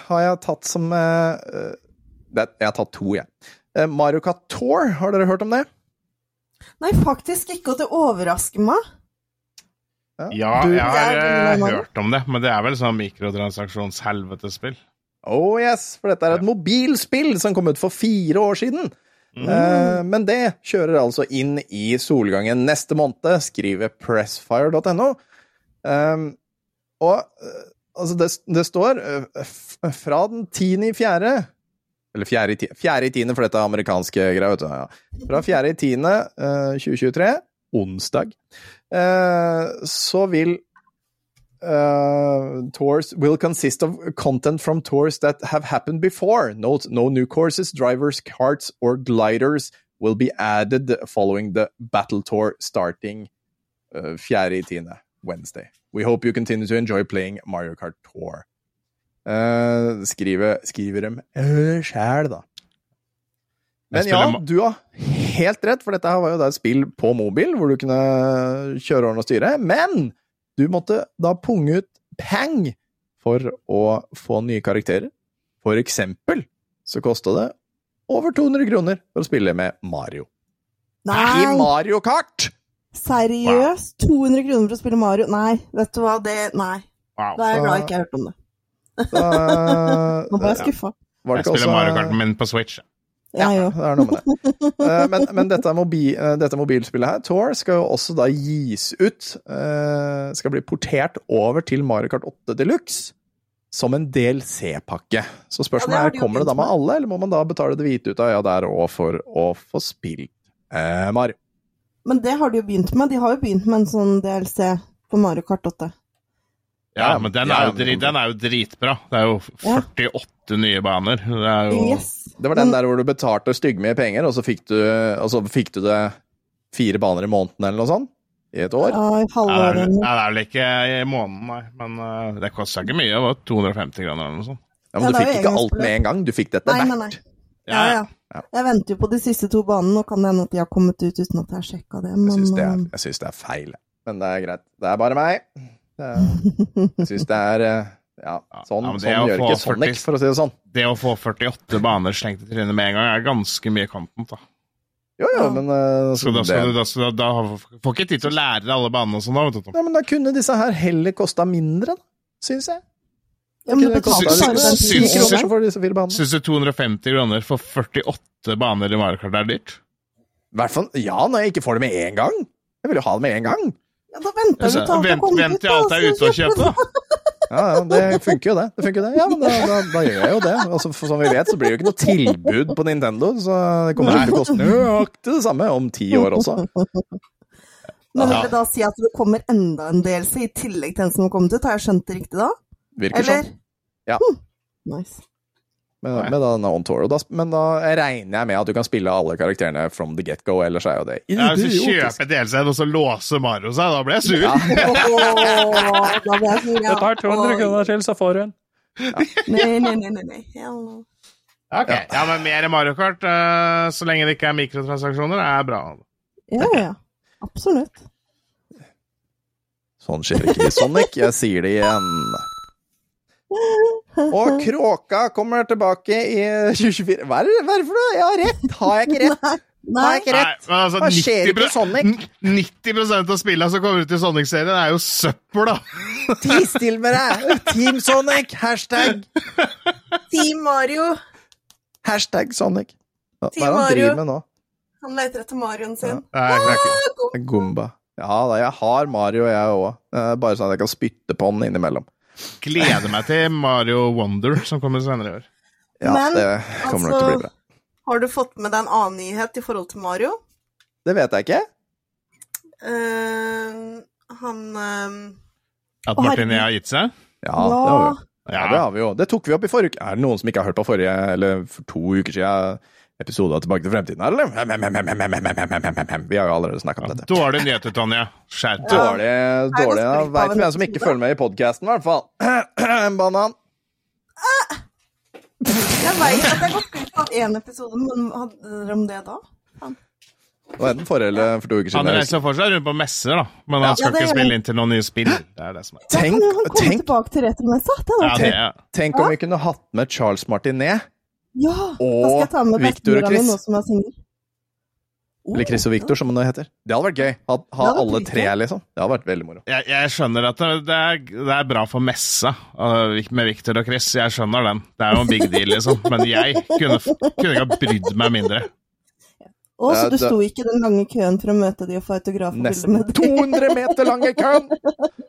har jeg tatt som eh, eh, det, Jeg har tatt to, jeg. Uh, Mario Kart Tour, har dere hørt om det? Nei, faktisk ikke, og det overrasker meg. Ja, Du- jeg har veldig hørt om det, men det er vel sånn mikrotransaksjonshelvetespill. Oh yes, for dette er et mobilspill som kom ut for fire år siden. Eh, men det kjører altså inn i solgangen neste måned, skriver pressfire.no. Um, og eh, altså, det, det står eh, fra den tiende i fjerde Eller fjerde i tiende, fjerde i tiende, for dette er amerikanske greier, vet du. Ja. Fra fjerde i tiende eh, 2023, onsdag, eh, så vil uh, tours will consist of content from tours that have happened before. No, no new courses, drivers, carts, or gliders will be added following the battle tour starting uh, 4. i 10. Wednesday. We hope you continue to enjoy playing Mario Kart Tour. Uh, skriver, skriver dem uh, sjæl, da. Men ja, du har helt rett, for dette her var jo da et spill på mobil, hvor du kunne kjøre ordne og styre. Men du måtte da punge ut peng for å få nye karakterer. For eksempel så kosta det over 200 kroner for å spille med Mario. Nei! I Mario Kart! seriøst? 200 kroner for å spille Mario? Nei, vet du hva, det Nei. Wow. Da er jeg glad jeg ikke har hørt om det. Da, Nå ble jeg skuffa. Ja. Jeg spiller også- Mario Kart, men på Switch. Òg. det er noe med det. Eh, Men, men dette, mobi, eh, dette mobilspillet her, Tour, skal jo også da gis ut. eh, Skal bli portert over til Mario Kart 8 Deluxe som en DLC-pakke. Så Ja, spørsmålet det er, kommer det da med alle, eller må man da betale det hvite ut av ja der òg for å få spilt eh, Mario? Men det har de jo begynt med. De har jo begynt med en sånn DLC på Mario Kart 8. Ja, Ja, men den er, jo drit, den er jo dritbra. Det er jo 48 nye baner. Det er jo Yes. Det var den der hvor du betalte styggmye penger, og så fikk du, og så fikk du det fire baner i måneden eller noe sånt? I et år? Ja, i det, halvåret. ja, det er vel ikke i måneden, nei. Men uh, det kosta ikke mye. Det var 250 kroner eller noe sånt. Ja, Ja, men du fikk ikke alt med en gang, du fikk dette Nei, hvert. Ja, ja. Ja. Jeg venter jo på de siste to banene. Nå kan det hende at de har kommet ut uten at jeg har sjekka det. Jeg Men syns det, eh, jeg syns det er feil, men det er greit. Det er bare meg. Jeg syns det er eh, Ja, sånn, Ja, sånn gjør få ikke Sonic, 40 for å si det sånn. Det å få 48 baner slengt i trynet med en gang, er ganske mye content. da. Jo, jo, men eh, Så da, det, skal du, da, skal du, da får ikke tid til å lære deg alle banene og sånn. da, vet du, ja, men da kunne disse her heller kosta mindre, da, syns jeg. ja, men syns- bare den syns- 10 10 kroner kroner. for disse fire banene? Syns du 250 kroner for 48 baner i Mario Kart er dyrt? I hvert fall, ja, når jeg ikke får det med en gang. Jeg vil jo ha det med en gang. Ja, da venter vi til alt er Vent, kommet vent til alt er ute og kjøper kjøpe. Ja, ja, det funker jo det. det, funker jo det. Ja, men da, da, da gjør jeg jo det. Altså, for som vi vet, så blir det jo ikke noe tilbud på Nintendo, så det kommer til å koste nøyaktig det samme om ti år også. Men vil det da si at det kommer enda en DLC i tillegg til den som har kommet ut? Har jeg skjønt det riktig da? Virker Eller? sånn. Ja. Hm, Nice. Med, med denne On Tour. Og da, men da regner jeg med at du kan spille alle karakterene from the get-go, ellers er jo det Ja, Hvis du idiotisk. kjøper DLC-en, og så låser Mario seg, da blir jeg sur. Ja. Da blir jeg sur, ja. Oi. til, så får hun. Nei, nei, nei, nei, nei. Ok, Ja, men mer Mario Kart, eh, så lenge det ikke er mikrotransaksjoner, er bra. Ja, ja. Absolutt. Sånn skjer ikke i Sonic, jeg sier det igjen. Og Kråka kommer tilbake i 2024. Hva er det, hva er det for noe? Jeg har rett! Har jeg ikke rett? Nei, Nei. ikke rett? men altså, Hva skjer 90 ikke i Sonic? 90% av spillene som kommer ut i Sonic-serien, er jo søppel, da. Ti still med deg! Team Sonic! Hashtag, Team Mario. hashtag Sonic. Hva er det han Mario. driver med nå? Han leter etter Marioen sin. Nei, jeg. Gumba. Ja da, jeg har Mario, jeg òg. Bare sånn at jeg kan spytte på den innimellom. Gleder meg til Mario Wonder, som kommer senere i år. Ja, Men, det kommer nok til å bli bra. Har du fått med deg en annen nyhet i forhold til Mario? Det vet jeg ikke. Uh, han uh, At Martin har gitt seg? Ja, det har vi Ja, det har vi jo. Det tok vi opp i forrige uke. Er det noen som ikke har hørt på forrige, eller for to uker siden, episode av Tilbake til fremtiden, eller? Vi har jo allerede snakka om dette. Dårlige nyheter, Tonje. Skjerp deg. Dårlig, dårlig. Jeg går Veit hvem som ikke følger med i podkasten, i hvert fall. En banan. Jeg veit at jeg gått glipp av én episode, men hadde dere om det da? Det er enten forrige eller for to uker Han reiser fortsatt rundt på messer, da. Men Ja. han skal Ja, ikke spille inn til noen nye spill. Det er det som er. Tenk, Tenk, tenk. Det Ja, tenk om vi kunne hatt med Charles Martinet, Ja, da skal jeg ta med Victor og Chris. nå som er singel. Oh, eller Chris og Victor, som det heter. Det hadde vært gøy. Ha, ha alle tre, liksom. Det hadde vært veldig moro. Jeg, jeg skjønner at det, er, det er bra for messa med Victor og Chris. Jeg skjønner den. Det er jo en big deal, liksom. Men jeg kunne, kunne ikke ha brydd meg mindre. Å, så du sto ikke i den lange køen for å møte de og få autograf og bilde Nesten med dem? 200 meter lange køen!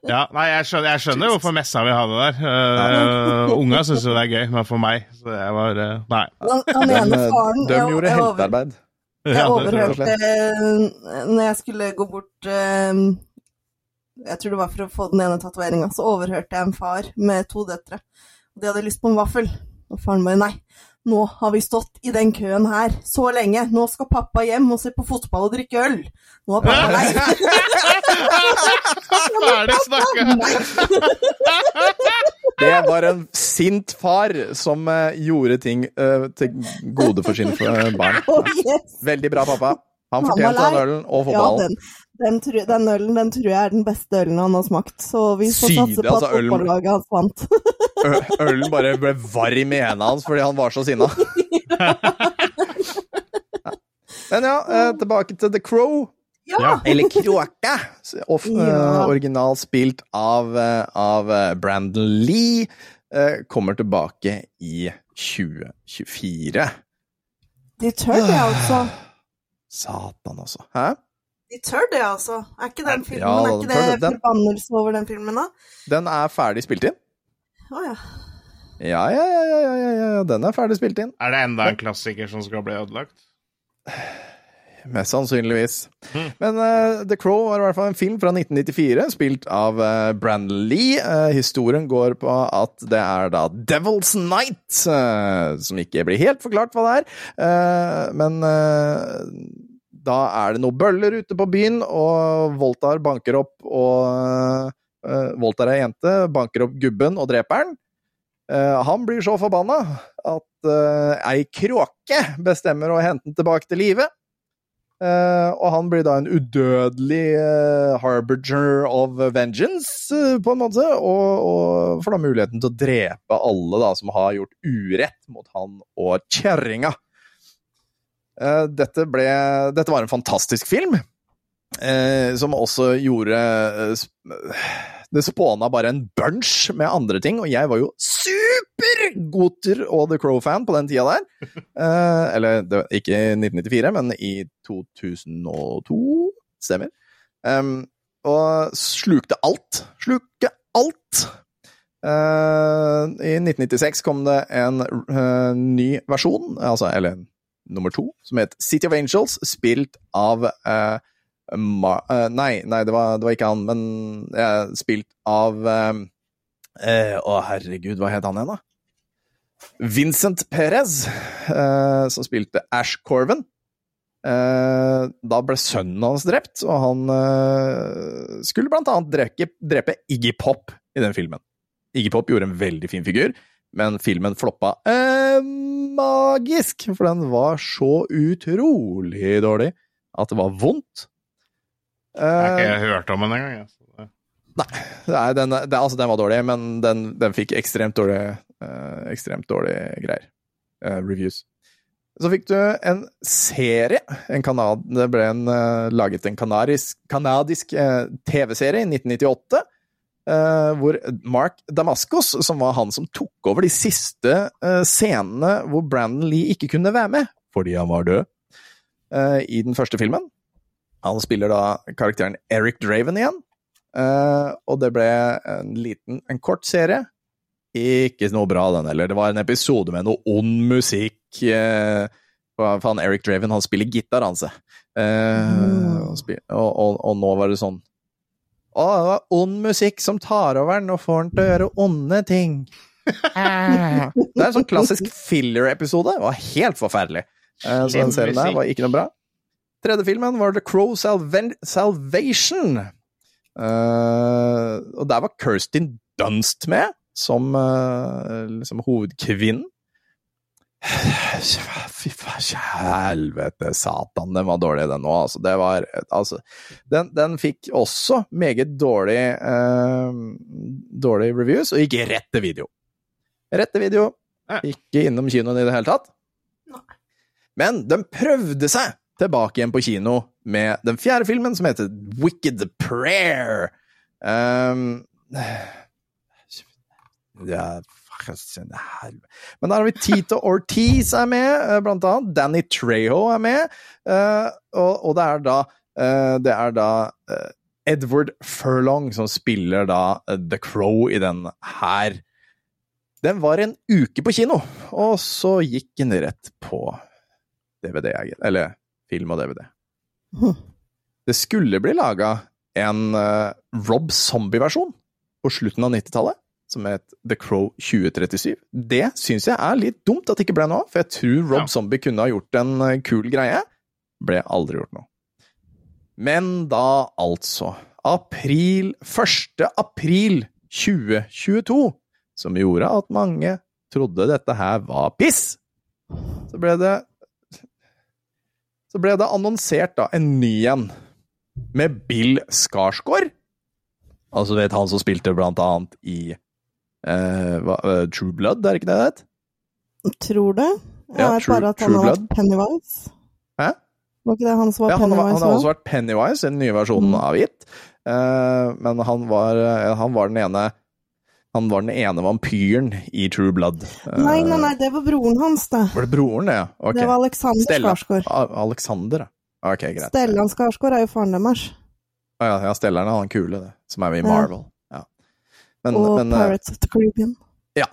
Ja, nei, jeg skjønner, jeg skjønner hvorfor messa vil ha det der. Uh, unga syns jo det er gøy, men for meg så jeg var uh, Nei. Han, han ene faren de gjorde jeg heltearbeid. Jeg overhørte Når jeg skulle gå bort eh, Jeg tror det var for å få den ene tatoveringa, så overhørte jeg en far med to døtre. Og de hadde lyst på en vaffel. Og faren bare nei. Nå har vi stått i den køen her så lenge. Nå skal pappa hjem og se på fotball og drikke øl. Nå er pappa lei. Ferdig snakka! Det var en sint far som eh, gjorde ting uh, til gode for sine eh, barn. Oh, yes. Veldig bra, pappa. Han fortjente den ølen og Ja, fotballen. den, den, tru- den ølen den tror jeg er den beste ølen han har smakt. Så vi får Syde, satse på altså, at fotballaget hans vant. Ølen bare ble varm i hendene hans fordi han var så sinna. Men ja, eh, tilbake til The Crow. Ja. Eller Kråka. Eh, Ja. originalt spilt av, eh, av Brandon Lee. kommer tilbake i 2024. De tør det, altså. Satan, altså. Hæ? De tør det, altså. Er ikke den filmen Ja, er ikke det. Den- forbannelse over den filmen, da? Den er ferdig spilt inn. Å ja. Ja, ja, ja, ja, ja, ja, ja. den er ferdig spilt inn. Er det enda en klassiker som skal bli ødelagt? Mest sannsynligvis. Mm. Men uh, The Crow var i hvert fall en film fra 1994, spilt av uh, Brandon Lee. Uh, historien går på at det er da Devil's Night, som ikke blir helt forklart hva det er. Eh, men da er det noen bøller ute på byen, og Voltar banker opp og uh, Voltar er jente, banker opp gubben og dreper han. Uh, han blir så forbanna at uh, ei kråke bestemmer å hente den tilbake til live. Uh, og han blir da en udødelig uh, harbinger of vengeance, uh, på en måte, og, og får da muligheten til å drepe alle da som har gjort urett mot han og kjerringa. Eh, dette, ble, dette var en fantastisk film, eh, som også gjorde eh, Det spåna bare en bunch med andre ting, og jeg var jo super-Goter og The Crow-fan på den tida der. Eh, eller det, ikke i 1994, men i 2002, stemmer. Um, og slukte alt. Sluke alt! Uh, I 1996 kom det en uh, ny versjon, altså, eller nummer to, som het City of Angels, spilt av uh, Ma uh, Nei, nei det, var, det var ikke han, men eh, spilt av eh, Å, herregud, hva het han igjen, da? Vincent Perez, som spilte Ash Corven. Da ble sønnen hans drept, og han skulle blant annet drepe, drepe Iggy Pop i den filmen. Iggy Pop gjorde en veldig fin figur, men filmen floppa eh, magisk, for den var så utrolig dårlig at det var vondt. Jeg har Eh, ikke hørt om den engang. Altså. Nei, Nei, den, det, altså, den var dårlig, men den, den fikk ekstremt dårlig, eh, ekstremt dårlige greier. eh, reviews. Så fikk du en serie. En kanad, det ble en, eh, laget en kanadisk, kanadisk eh, TV-serie i 1998. eh, hvor Mark Damaskos, som var han som tok over de siste eh, scenene hvor Brandon Lee ikke kunne være med fordi han var død, eh, i den første filmen. Han spiller da karakteren Eric Draven igjen. Og det ble en liten, en kort serie. Ikke noe bra, den heller. Det var en episode med noe ond musikk. for han Eric Draven, han spiller gitar, han, se. Og, og, og, og nå var det sånn Å, det var ond musikk som tar over den og får den til å gjøre onde ting. Eh. Det er en sånn klassisk filler-episode. Det var helt forferdelig. Eh, så den serien der var ikke noe bra. Tredje filmen var The Crow Salven Salvation. Uh, og der var Kirstin Dunst med, som uh, liksom hovedkvinnen. Fy faen, helvete, satan, den var dårlig, den òg. Altså, det var Altså, den, den fikk også meget dårlig eh, Dårlig reviews, og gikk rett til video. Rett til video. Ikke innom kinoen i det hele tatt. Men den prøvde seg tilbake igjen på kino med den fjerde filmen, som heter Wicked Prayer. Um, ja, helvete. Men der har vi Tito Ortiz er med, eh, blant annet. Danny Trejo er med. eh, og, det er da, eh, det er da Edward Furlong som spiller da The Crow i den her. Den var en uke på kino, og så gikk den rett på DVD, eller film og DVD. Det skulle bli laga en Rob Zombie-versjon på slutten av 90-tallet, som het The Crow 2037. Det syns jeg er litt dumt at det ikke ble noe av, for jeg tror Rob Ja. Zombie kunne ha gjort en eh, kul greie. Ble aldri gjort noe. Men da, altså April 1. april 2022 som gjorde at mange trodde dette her var piss. Så ble det Så ble det annonsert da en ny en med Bill Skarsgård. Altså, vet han som spilte blant annet i eh, hva, uh, True Blood, er det ikke det det het? Tror det. Jeg Ja, vet bare at han har vært. Pennywise. Hæ? Var ikke det han som var Ja, han, Pennywise? han har også vært Pennywise i den nye versjonen Mm. av It. Uh, men han var, han var den ene Han var den ene vampyren i True Blood. Nei, nei, nei, det var broren hans, det. Var det broren, ja? Okay. Det var Alexander Stella. Skarsgård. Alexander, ja. Ok, greit. Stellan Skarsgård er jo faren deres. Ah, ja, ja, Stellan er han kule, det. Som er med i Ja. Marvel. Men, og men, eh, Pirates of the Caribbean. ja.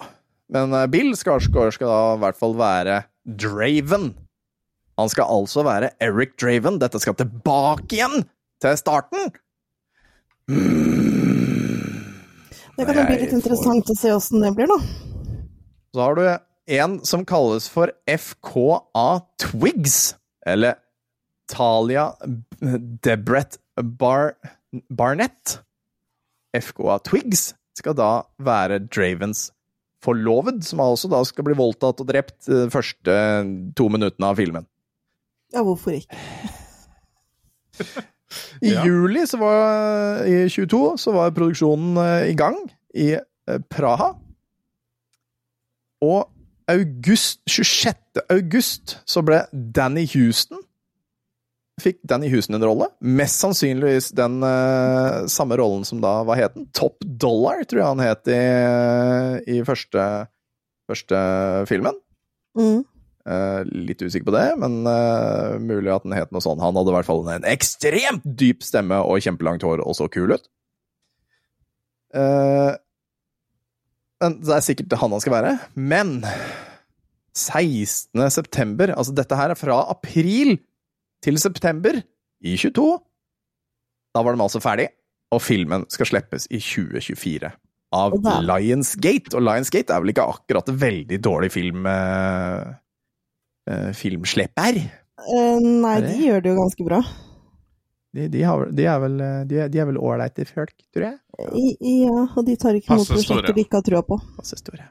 men eh, Bill Skarsgård skal da i hvert fall være Draven. Han skal altså være Eric Draven. Dette skal tilbake igjen til starten. Mm. Det kan jo bli litt litt får- interessant å se åssen det blir, da. Så har du en som kalles for FKA Twigs, eller Talia Debrett Bar Barnett. FKA Twigs skal da være Dravens forloved, som også da skal bli voldtatt og drept de første to minuttene av filmen. Ja, hvorfor ikke? I Ja. juli, så var, i 22, så var produksjonen eh, i gang i eh, Praha. Og august, 26. august så ble Danny Houston Fikk Danny Houston en rolle. Mest sannsynligvis den uh, samme rollen som da Hva het den? Top Dollar, tror jeg han het i, i første, første filmen. Mm. Uh, litt usikker på det, men uh, mulig at den het noe sånn. Han hadde i hvert fall en ekstremt dyp stemme og kjempelangt hår og så kul ut. Men det er sikkert han han skal være. Men 16. september Altså, dette her er fra april til september i 22. Da var de altså ferdig, og filmen skal slippes i 2024 av ja. Lionsgate. Og Lionsgate er vel ikke akkurat en veldig dårlig film... uh, eh, filmslepper. Uh, nei, Er de gjør det jo ganske bra. De, de, har, de er vel eh, De de er vel ålreite folk, tror jeg. I, ja, og de tar ikke store. prosjekter de ikke har trua på. Passe store.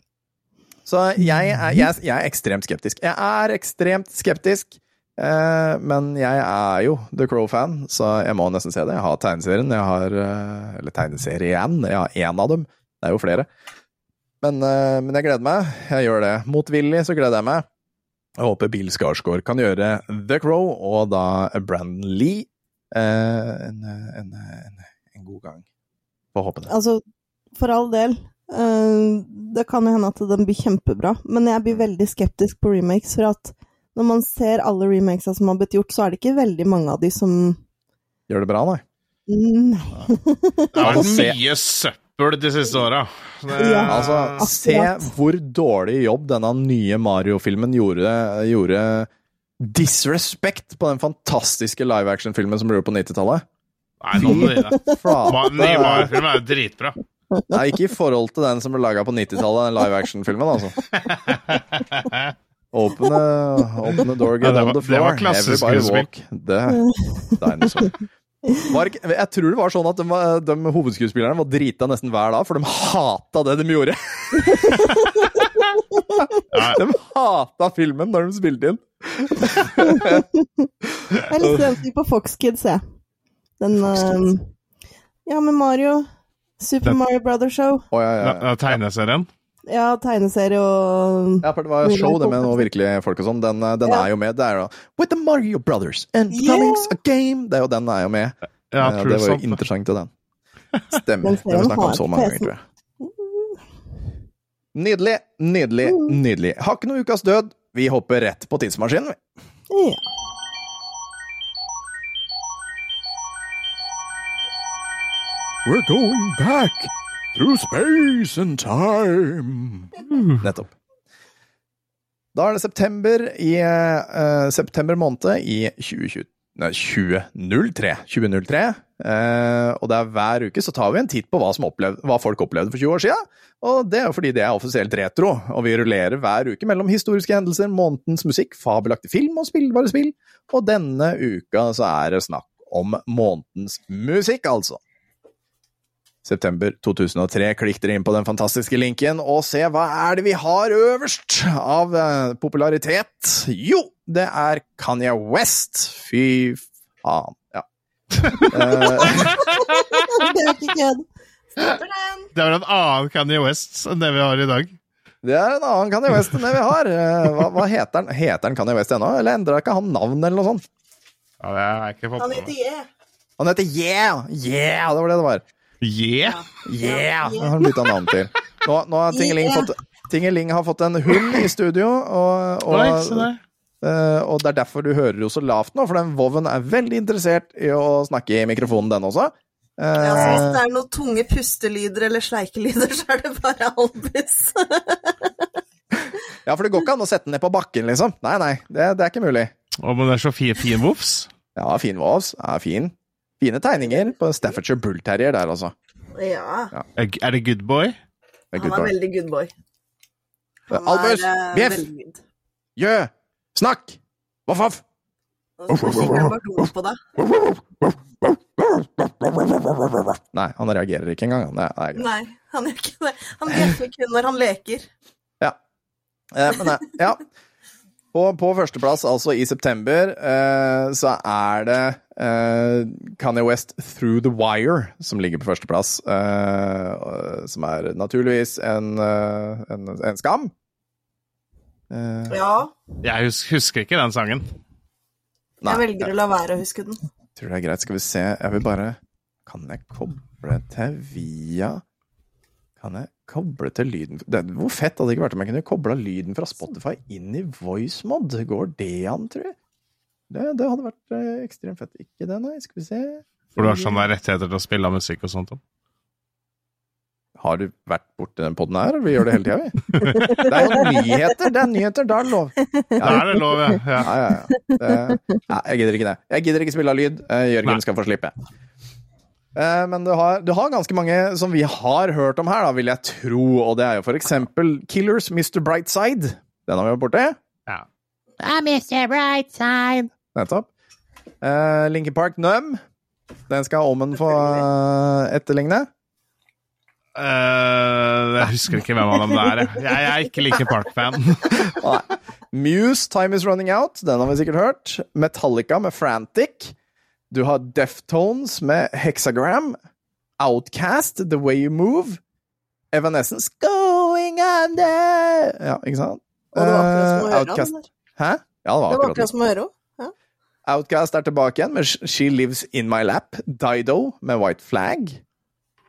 Så jeg er, jeg, jeg er ekstremt skeptisk. Jeg er ekstremt skeptisk, eh, men jeg er jo The Crow-fan, så jeg må nesten se det. Jeg har tegneserien, jeg har eh, Eller tegneserien, jeg har én av dem. Det er jo flere. Men, eh, men jeg gleder meg. Jeg gjør det. Motvillig så gleder jeg meg. Jeg håper Bill Skarsgård kan gjøre The Crow, og da Brandon Lee eh, en, en, en, en god gang. Får håpe det. Altså, for all del. eh, det kan jo hende at den blir kjempebra, men jeg blir veldig skeptisk på remakes, for at når man ser alle remakesa som har blitt gjort, så er det ikke veldig mange av de som Gjør det bra, nei? Nei. Det har vært mye søppel de siste åra. Ja. Altså, se hvor dårlig jobb denne nye Mario-filmen gjorde, gjorde disrespect på den fantastiske live action-filmen som ble gjort på 90-tallet. Nei, nå må du gi deg. Nye Mario-film er jo dritbra. Nei, ikke i forhold til den som ble laga på 90-tallet, den live action-filmen, altså. Open a, open door, get Ja, det on var- floor. det var klasseskuespill. The dinosaur. Var jeg tror det var sånn at de, de hovedskuespillerne var drita nesten hver dag, for de hata det de gjorde. De hata filmen når de spilte inn. Jeg er litt spent på Fox Kids, jeg. Den Fox Kids. eh, Ja, med Mario. Super Den- Mario Brothers Show. Å, ja, ja, ja, ja. Tegneserien. Ja, tegneserie og ja, for det var jo show, det med noe virkelig folk og sånn. Den, eh, den Ja. er jo med. Det er jo With the Mario Brothers and Yeah. A game. Det er jo den er jo med. Ja, ja det var jo sant, det. interessant til den. Stemmer. Den Det har vi snakka om så mange ganger, tror jeg. Nydelig, nydelig, Mm. nydelig. Har ikke noe ukas død. Vi hopper rett på tidsmaskinen. vi. Ja. We're going back through space and time. Nettopp. Da er det september i uh, september måned i 2020, nei, 2003. 2003. Uh, og det er hver uke så tar vi en titt på hva, opplevde, hva folk opplevde for 20 år siden. Og det er jo fordi det er offisielt retro, og vi rullerer hver uke mellom historiske hendelser, månedens musikk, fabelaktig film og spillbare spill. Og denne uka så er det snakk om månedens musikk, altså. September 2003. Klikk dere inn på den fantastiske linken og se hva er det vi har øverst av eh, popularitet. Jo, det er Kanye West. Fy faen. Ja. Eh, Det er ikke kødd. Var en annen Kanye West enn det vi har i dag. det er en annen Kanye West enn det vi har. Eh, Hva, hva heter han? Heter han Kanye West ennå, eller endra ikke han navn eller noe sånt? Ja, det er ikke Han heter meg. Je. Han heter Yeah! Yeah, det var det det var. Yeah! Yeah! Det har han bytta navn til. Nå, nå har Tingeling Yeah. fått Tingeling har fått en hund i studio, og, og, Oi, uh, eh, og det er derfor du hører jo så lavt nå, for den Voven er veldig interessert i å snakke i mikrofonen, den også. Uh, Ja, så hvis det er noen tunge pustelyder eller sleikelyder, så er det bare Albus. ja, for det går ikke an å sette den ned på bakken, liksom. Nei, nei, det, det er ikke mulig. Å, men det er så fin, fin voffs. Ja, fin Vovs. Ja, fin. Fine tegninger på Staffordshire Bull Terrier der, altså. Ja, Er er det good boy? Det er han good er boy. veldig good boy. Han Albus! er, eh, Bjeff! good. Gjø! Snakk! Voff, voff! Nei, han reagerer ikke engang. Nei, nei, han gjør ikke det. Han bjeffer kun når han leker. Eh, men ja. På, på førsteplass, altså i september, eh, så er det eh, Kanye West Through The Wire som ligger på førsteplass. Uh, som er naturligvis en, uh, en, en skam. Eh, Ja, Jeg husker, husker ikke den sangen. nei, jeg velger å la være å huske den. jeg tror det er greit. Skal vi se Jeg vil bare Kan jeg koble til via Kan jeg koble til lyden det, Hvor fett hadde det ikke vært om jeg kunne kobla lyden fra Spotify inn i VoiceMod? Går det an, tror jeg? Det, det hadde vært eh, ekstremt fett. Ikke det, nei. Skal vi se. For du har sånne rettigheter til å spille musikk og sånt. da. Har du vært borti den poden her? Vi gjør det hele tida, vi. Det er jo nyheter! Det er nyheter, da er det lov. Da er det lov, ja. ja. Ja, ja, ja. Det, ja. Jeg gidder ikke det. Jeg gidder ikke spille av lyd. Eh, Jørgen Nei. skal få slippe. Eh, Men du har, du har ganske mange som vi har hørt om her, da, vil jeg tro. Og det er jo for eksempel Killers, Mr. Brightside. Den har vi vært borti. ja. Nettopp. Uh, Linkin Park Num. Den skal Omen få eh, etterligne. Uh, jeg husker ikke hvem av dem det er. jeg. Jeg er ikke like Park-fan. Muse, Time Is Running Out. Den har vi sikkert hørt. Metallica med Frantic. Du har Deftones med Hexagram. Outcast, The Way You Move. Evanescence, Going Under. Ja, ikke sant? Og det var akkurat som å høre om. Hæ? Ja, det var Det var akkurat som å høre henne. Outcast er tilbake igjen med She Lives In My Lap. Dido med White Flag.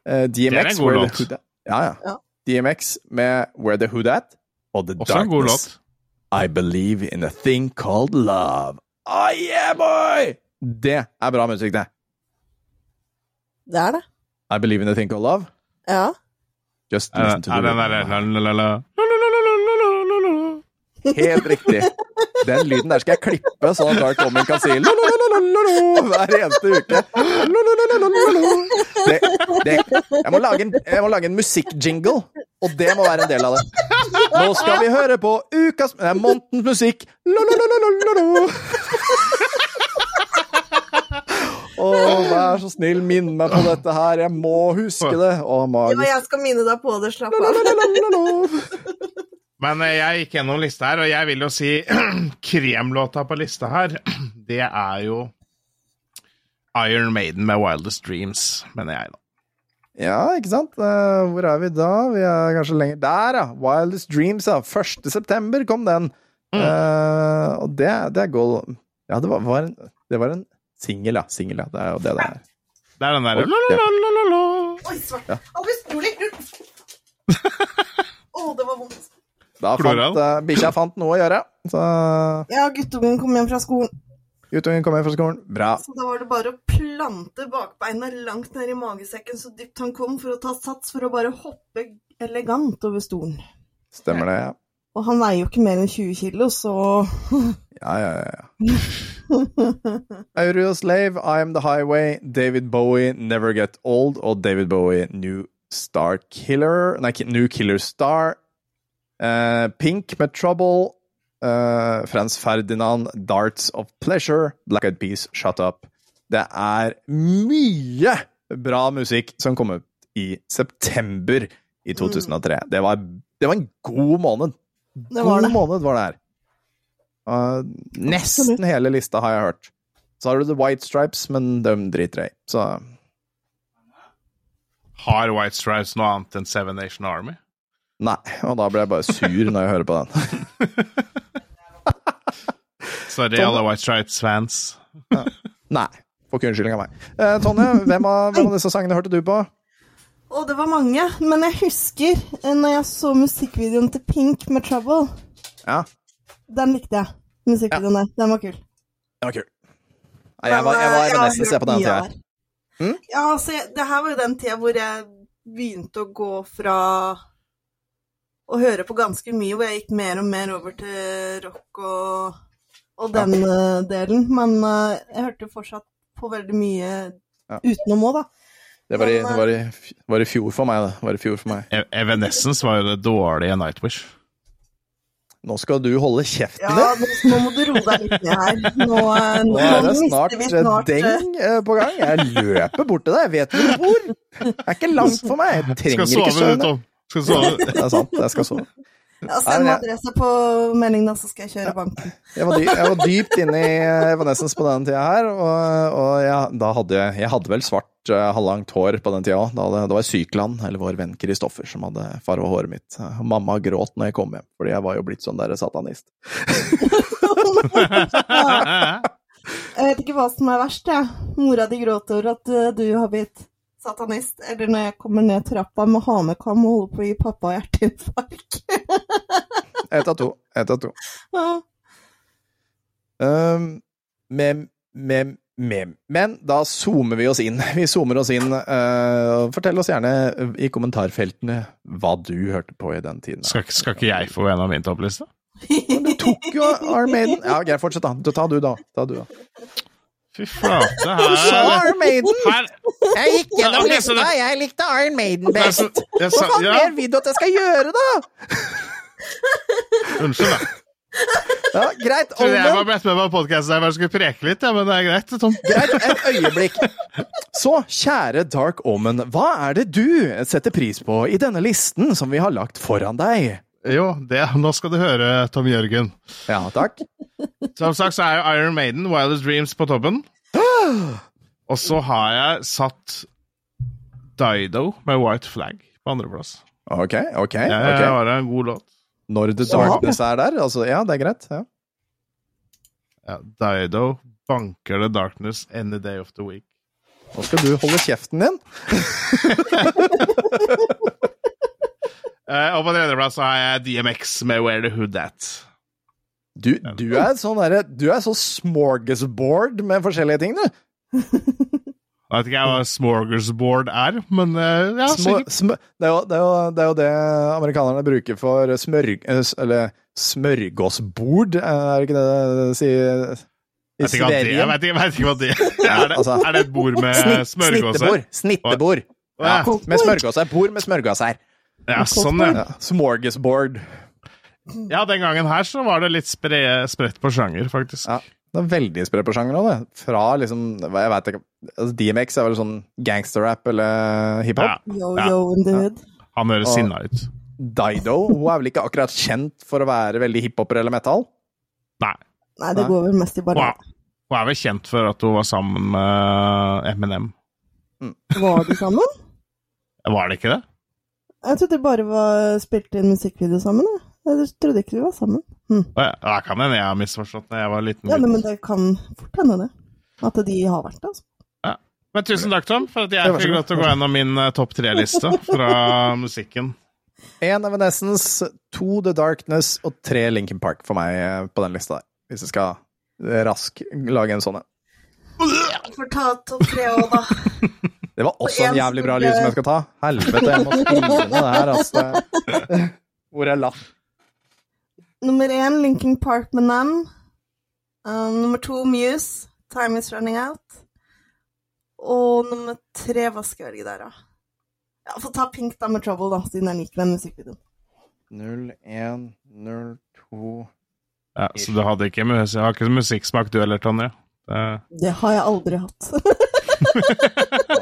Eh, Det er DMX en god Where låt. The Hood Ja, ja. Ja. DMX med Where The Hood At. Og The Også en god Darkness. låt. I believe in a thing called love. Oh yeah, boy! Det er bra musikk, det. Det er det. I believe in a thing called love. Ja. Just Er listen to the. Helt riktig. Den lyden der skal jeg klippe, sånn at Dark Woman kan si lo-lo-lo-lo-lo-lo hver eneste uke. Lo-lo-lo-lo-lo-lo. Jeg, må lage en, jeg må lage en musikkjingle, og det må være en del av det. Nå skal vi høre på ukas Nei, månedens musikk. Lo-lo-lo-lo-lo-lo. Å, vær så snill, minn meg på dette her. Jeg må huske det. Å, ja, magisk. jeg skal minne deg på det. Slapp av. Men eh, jeg gikk gjennom lista her, og jeg vil jo si kremlåta på lista her, det er jo Iron Maiden med Wildest Dreams, mener jeg, da. Ja, ikke sant? Eh, hvor er vi da? Vi er kanskje lenger Der, ja! Wildest Dreams, ja. 1. september kom den. Eh, og det, det er goal Ja, det var, var en, det var en singel, ja. Singel, ja. Det er jo det det er. Det er den derre Oi, la-la-la-la-la. Oi, svart. Albus, rolig. Å, det var vondt. Da fant uh, bikkja fant noe å gjøre. Så Ja, guttungen kom hjem fra skolen, guttungen kom hjem fra skolen. Bra. så da var det bare å plante bakbeina langt ned i magesekken så dypt han kom, for å ta sats for å bare hoppe elegant over stolen. Stemmer det, ja. Og han veier jo ikke mer enn 20 kilo, så Ja, ja, ja. ja. Auriel Slave, I Am The Highway, David Bowie, Never Get Old og David Bowie, New Star Killer Nei, New Killer Star. Eh, Pink med Trouble. eh, Frans Ferdinand, Darts of Pleasure. Black Eyed Peas, Shut Up. Det er mye bra musikk som kom ut i september i 2003. Det, var, det var en god måned. Det var god det. måned var det her. Uh, nesten Absolutt. hele lista har jeg hørt. Så har du The White Stripes, men de driter jeg i. Så Har White Stripes noe annet enn Seven Nation Army? Nei. Og da ble jeg bare sur når jeg hører på den. Sorry, Tom- alle White Stripes-fans. Nei. Får ikke unnskyldning av meg. Eh, Tonje, hvem av, hvem av disse sangene hørte du på? Og det var mange, men jeg husker eh, når jeg så musikkvideoen til Pink med 'Trouble'. Ja, Den likte jeg. Musikkvideoen der. Den var kul. den var kul. Nei, jeg var, jeg var, jeg nesten se på den tida. her. Mm? Ja, altså, det her var jo den tida hvor jeg begynte å gå fra å høre på ganske mye, hvor jeg gikk mer og mer over til rock og, og den ja. delen. Men uh, jeg hørte fortsatt på veldig mye Ja. utenom òg, da. Det var, i, Men, det, var i, var i fjor for meg, det. det. Var i fjor for meg. E- Evanescence var jo det dårlige Nightwish. Nå skal du holde kjeften Ja, din! nå, nå må du roe deg litt ned her. Nå, nå, Nå er det snart, vi snart eh, deng eh, på gang. Jeg løper bort til deg. Jeg vet hvor du bor. Det er ikke langt for meg. Jeg trenger ikke søvn. Skal sove. Det er sant. Jeg skal sove. Ja, Send adresse på meldingen, da, så skal jeg kjøre banken. Jeg var, dy jeg var dypt inne i Evanescence på den tida her, og, og jeg, da hadde jeg, jeg hadde vel svart uh, halvlangt hår på den tida òg. Da, da var Sykland, eller vår venn Kristoffer, som hadde farga håret mitt. Og mamma gråt når jeg kom hjem, fordi jeg var jo blitt sånn der satanist. Jeg vet ikke hva som er verst, jeg. Mora di gråter over at eh, du har blitt satanist, eller når jeg kommer ned trappa med hanekam og holder på å gi pappa hjerteinfarkt. Ett av to. Ett av to. Ja. Um, mem, mem, mem. Men da zoomer vi oss inn. Vi zoomer oss inn. Uh, fortell oss gjerne i kommentarfeltene hva du hørte på i den tiden. Skal, skal ikke jeg få en av min toppliste? Du tok jo Armaden. Ja, greit, fortsett, da. Ta du, da. Ta du, da. Fy flate, her Iron Maiden! Her Jeg gikk gjennom lista, jeg likte Iron Maiden best. Hva faen ja. mer vil du at jeg skal gjøre, da? Unnskyld, da. Ja, greit. Trodde jeg var blitt med på podkasten her, bare skulle preke litt, ja, men det er greit, Tom. Greit, et øyeblikk. Så, kjære Dark Omen, hva er det du setter pris på i denne listen som vi har lagt foran deg? Jo, det, nå skal du høre, Tom Jørgen. Ja, takk. Som sagt så er jo Iron Maiden, Wildest Dreams, på toppen. Og så har jeg satt Dido med White Flag på andreplass. Ok, ok. Ja, ja, ok. det var en god låt. Når The Darkness er der, altså. Ja, det er greit. Ja. Ja, Dido banker The Darkness any day of the week. Nå skal du holde kjeften din. Eh, og på tredjeplass har jeg DMX med Where the Hood At. Du, du er sånn derre Du er så smorgasbord med forskjellige ting, du. Jeg vet ikke jeg hva smorgasbord er, men eh, ja, sikkert. det, er jo, det, er jo, det er jo det amerikanerne bruker for smørg... eh, Eller smørgåsbord, er det ikke det de sier i Jeg Sverige? jeg vet ikke, hva det er. Det, altså- er det et bord med smørgåser? snittebord. Snittebord. Ja, med smørgåser. Bord med smørgåser. Ja, sånn, ja. Smorgasbord. Ja, den gangen her så var det litt spre, spredt på sjanger, faktisk. Ja. Det er veldig spredt på sjanger òg, det. Fra liksom Jeg vet ikke altså DMX er vel sånn gangsterrap eller hiphop. Ja, Yo, Ja. yo in the han høres sinna ut. Dido hun er vel ikke akkurat kjent for å være veldig hiphoper eller metal? Nei. Nei, det går vel mest i Hun wow. hun er vel kjent for at hun var sammen med Eminem. Var de sammen? Var det ikke det? Jeg trodde de bare var spilte inn musikkvideo sammen. Jeg. jeg trodde ikke de var sammen. Hm. Det ja, kan hende jeg har misforstått da jeg var liten. Ja, men det kan fort hende det. At de har vært det. Altså. Men tusen takk, Tom, for at jeg fikk lov til å gå gjennom min uh, topp tre-liste fra musikken. Én Evanescence, to The Darkness og tre Linkin Park for meg eh, på den lista der. Hvis jeg skal rask lage en sånn en. Får ta topp tre òg, da. Det var også en jævlig bra lyd som jeg skal ta. Helvete, jeg må skrive ned det her, altså. Hvor er lapp? Nummer én Linkin Park med Nam. Um, nummer to Muse, Time Is Running Out. Og nummer tre, hva skal jeg velge der, da? Ja, Få ta Pink da med Trouble, da, siden jeg liker den musikkvideoen. 01, 02 Ja, så du hadde ikke, mus har ikke musikksmak du heller, Tonje? Det- Det har jeg aldri hatt.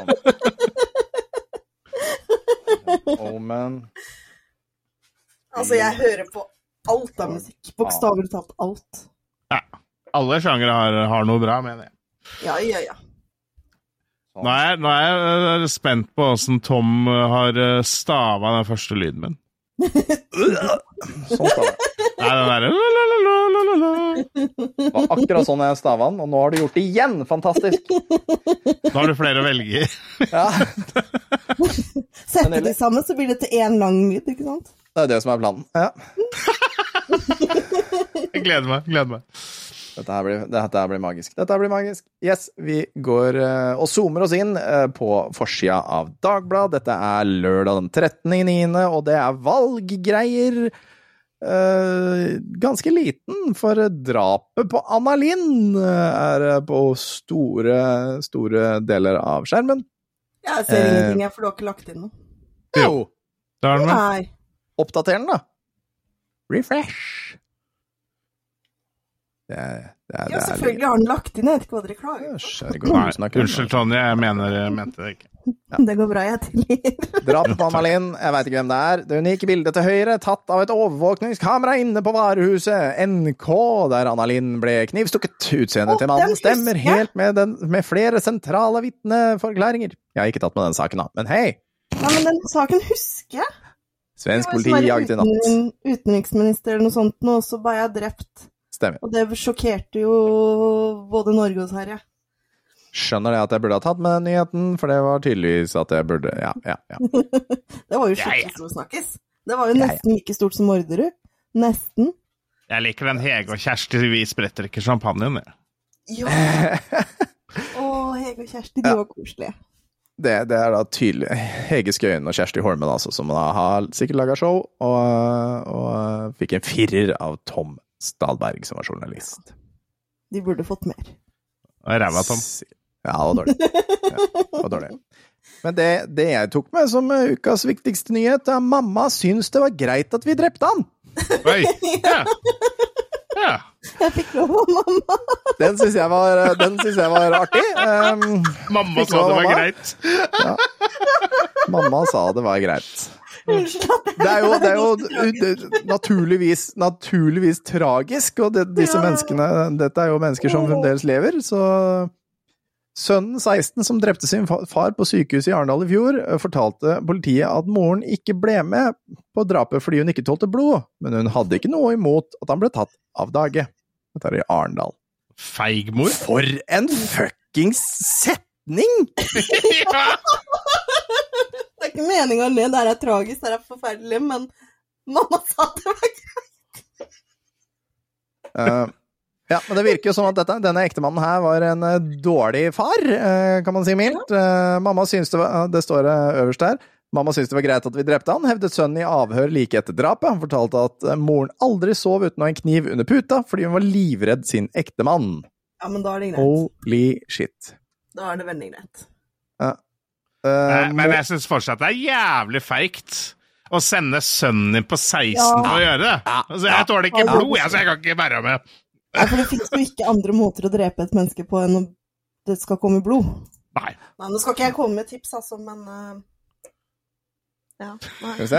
men Altså, jeg hører på alt av musikk. Bokstavelig talt alt. Alle sjangere har, har noe bra, mener jeg. Ja, ja, ja. Nå er, nå er jeg eh, spent på åssen Tom eh, har eh, stava den første lyden min. Sånn stava la-la-la-la-la-la. Det var akkurat sånn jeg stava den, og nå har du gjort det igjen! Fantastisk! Nå har du flere å velge i. Ja, Sette de sammen, så blir det til én lang lyd, ikke sant? det er det som er planen. Ja. Jeg gleder meg. gleder meg. Dette her blir, dette her blir magisk. Dette her blir magisk. Yes, vi går eh, og zoomer oss inn eh, på forsida av Dagbladet. Dette er lørdag den 13.9., og det er valggreier. Eh, ganske liten, for drapet på Anna Lind er på store, store deler av skjermen. Jeg ser ingenting, jeg, for du har ikke lagt inn noe. Jo, Da er den. Oppdater den, da. Refresh. Det er, det er, Ja, selvfølgelig har han lagt inn, jeg vet ikke hva snakker om- unnskyld, Tonje. Jeg mener, jeg mente det ikke. Det går bra, jeg tilgir. Drap på Anna-Linn, jeg veit ikke hvem det er. Det unike bildet til høyre, tatt av et overvåkningskamera inne på varehuset NK, der Anna-Linn ble knivstukket. Utseendet til mannen stemmer helt med, den, med flere sentrale vitneforklaringer. Jeg har ikke tatt med den saken, da, men hei! Nei, men den saken husker jeg. Svensk politi jaget i natt. uten- Utenriksminister eller noe sånt, nå, og så ble jeg drept. Stemmer. Og det sjokkerte jo både Norge og Sverige. Skjønner det at jeg burde ha tatt med den nyheten, for det var tydeligvis at jeg burde Ja, ja, ja. Det var jo skikkelig stor snakkis. Det var jo nesten like stort som Orderud. Nesten. Jeg liker den Hege og Kjersti vi spretter ikke champagne med. Ja! Å, Hege og Kjersti, de Ja. var koselige. Det, det er da tydelig Hege Skøyen og Kjersti Holmen, altså, som da har sikkert laga show, og, og fikk en firer av Tom Stadberg, som var journalist. De burde fått mer. Ræva, Tom. Ja, det var dårlig. Ja, det var dårlig. Men det, det jeg tok med som eh, ukas viktigste nyhet, er mamma syns det var greit at vi drepte han. Oi! Ja. ja. Jeg fikk lov av mamma. Den syns jeg, synes jeg var artig. Um, Mamma sa det var mamma. greit. mamma sa det var greit. Unnskyld at Det er jo, det er jo det- naturligvis, naturligvis tragisk, og det, disse Ja. menneskene Dette er jo mennesker som fremdeles lever, så Sønnen 16 som drepte sin far på sykehuset i Arendal i fjor, eh, fortalte politiet at moren ikke ble med på drapet fordi hun ikke tålte blod, men hun hadde ikke noe imot at han ble tatt av dage. Dette er i Arendal. Feigmor. For en fuckings setning! ja. Det er ikke meninga å le, det her er tragisk, det her er forferdelig, men mamma sa det var greit. Uh, ja, men det virker jo som at dette, denne ektemannen her var en eh, dårlig far, eh, kan man si mildt. Uh, mamma syns det var Det står øverst her. Mamma syntes det var greit at vi drepte han, hevdet sønnen i avhør like etter drapet. Han fortalte at moren aldri sov uten å ha en kniv under puta, fordi hun var livredd sin ektemann. Ja, men da er det greit. Holy shit. Da er det veldig greit. Eh, Nei, Men jeg syns fortsatt det er jævlig feigt å sende sønnen din på 16 Ja. å gjøre det. Altså, jeg tåler ikke Ja. blod, jeg, så jeg kan ikke være med. Ja, for det fins jo ikke andre måter å drepe et menneske på enn om det skal komme blod. Nei. Nei, nå skal ikke jeg komme med tips, altså, men eh, Ja.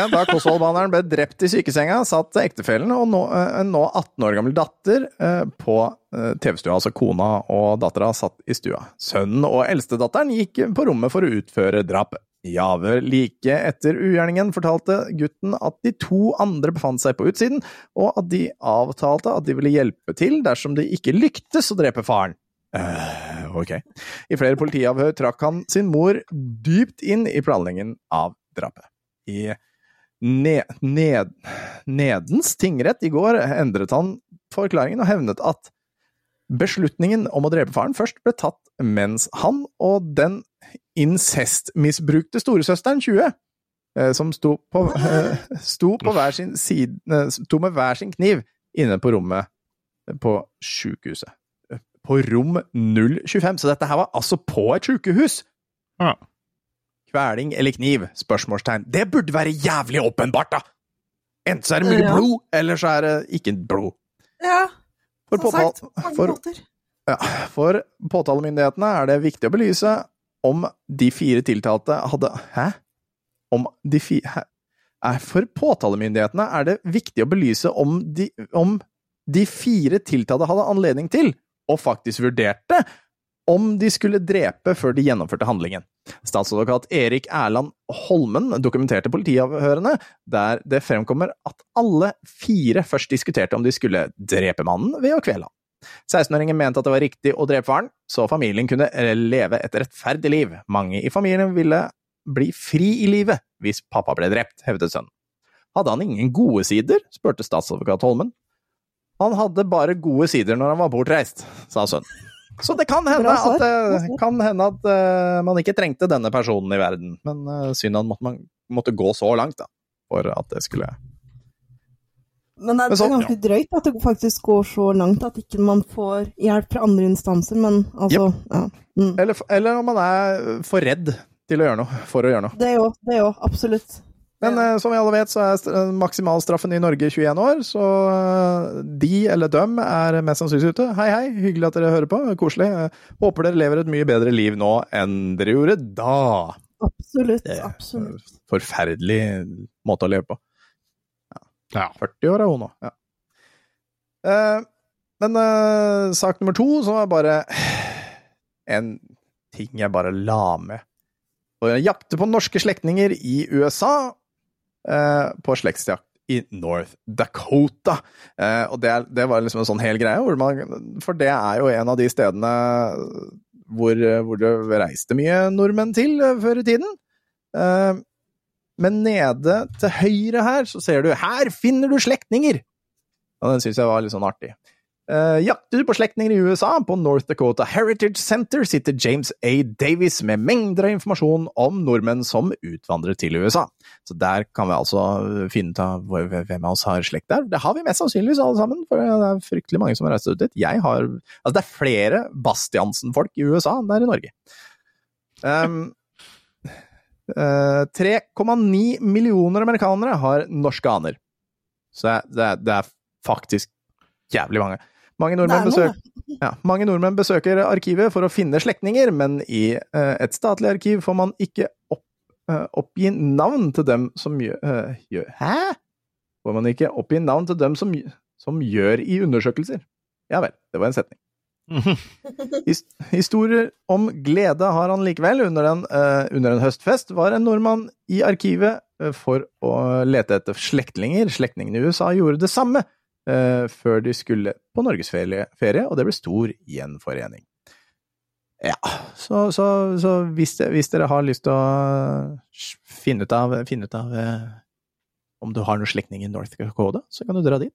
Da Kosvold-banneren ble drept i sykesenga, satt ektefellen og eh, en nå 18 år gammel datter eh, på eh, TV-stua. Altså kona og dattera satt i stua. Sønnen og eldstedatteren gikk på rommet for å utføre drapet. Javel like etter ugjerningen fortalte gutten at de to andre befant seg på utsiden, og at de avtalte at de ville hjelpe til dersom de ikke lyktes å drepe faren. Eh, ok. I flere politiavhør trakk han sin mor dypt inn i planleggingen av drapet. I ned, ned, Nedens tingrett i går endret han forklaringen og hevnet at beslutningen om å drepe faren først ble tatt mens han og den incestmisbrukte storesøsteren 20, eh, som sto på, eh, sto på hver sin side eh, Sto med hver sin kniv inne på rommet på sjukehuset. På rom 025. Så dette her var altså på et sjukehus! Ja. Kveling eller kniv? Spørsmålstegn. Det burde være jævlig åpenbart, da! Enten så er det mye Ja. blod, eller så er det ikke blod. Ja, For, som sagt, mange for, måter. ja, for påtalemyndighetene er det viktig å belyse om de fire tiltalte hadde Hæ? Om de fire Hæ? for påtalemyndighetene er det viktig å belyse om de, om de fire tiltalte hadde anledning til, og faktisk vurderte, om de skulle drepe før de gjennomførte handlingen. Statsadvokat Erik Erland Holmen dokumenterte politiavhørene, der det fremkommer at alle fire først diskuterte om de skulle drepe mannen ved å kvele ham. 16-åringen mente at det var riktig å drepe faren, så familien kunne leve et rettferdig liv. Mange i familien ville bli fri i livet hvis pappa ble drept, hevdet sønnen. Hadde han ingen gode sider? spurte statsadvokat Holmen. Han hadde bare gode sider når han var bortreist, sa sønnen. Så det kan hende at, eh, kan hende at uh, man ikke trengte denne personen i verden, men uh, synd at man måtte gå så langt, da, for at det skulle Men det er, Men så- det er ganske drøyt at det faktisk går så langt at ikke man får hjelp fra andre instanser, men altså ja. Mm. eller, eller om man er for redd til å gjøre noe, for å gjøre noe. Det jo, det jo absolutt. Men Ja. eh, som vi alle vet, så er eh, maksimalstraffen i Norge 21 år, så eh, de eller dem er mest sannsynlig ute. Hei, hei, hyggelig at dere hører på, koselig. Håper dere lever et mye bedre liv nå enn dere gjorde da. Absolutt. Det absolutt. Forferdelig måte å leve på. Ja. 40 år er hun nå. Ja. Eh, men sak nummer to, som er bare en ting jeg bare la med. Å jakte på norske slektninger i USA på slektsjakt i North Dakota. Eh, og det, det var liksom en sånn hel greie, man, for det er jo en av de stedene hvor, hvor det reiste mye nordmenn til eh, før i tiden. Eh, men nede til høyre her, så ser du 'Her finner du slektninger'! Og den syns jeg var litt sånn artig. Eh, jakter på slektninger i USA? På North Dakota Heritage Center sitter James A. Davis med mengder av informasjon om nordmenn som utvandret til USA. Så der kan vi altså finne ut av hvem av oss har slekt der. Det har vi mest sannsynligvis alle sammen, for det er fryktelig mange som har reist ut dit. Jeg har Altså, det er flere Bastiansen-folk i USA enn det er i Norge. Um, eh, 3,9 millioner amerikanere har norske aner. Så det er, det er faktisk jævlig mange. Mange nordmenn, besøk, ja, mange nordmenn besøker arkivet for å finne slektninger, men i eh, et statlig arkiv får man ikke opp, eh, oppgi navn til dem som gjør, eh, gjør Hæ? Får man ikke oppgi navn til dem som, som gjør i undersøkelser? Ja vel, det var en setning. Historier om glede har han likevel. Under en, uh, under en høstfest var en nordmann i arkivet for å lete etter slektninger. Slektningene i USA gjorde det samme før de skulle på norgesferie, ferie, og det ble stor gjenforening. Ja, så, så, så hvis, det, hvis dere har lyst til å finne ut av, finne ut av eh, om du har noen slektning i North Dakota, så kan du dra dit.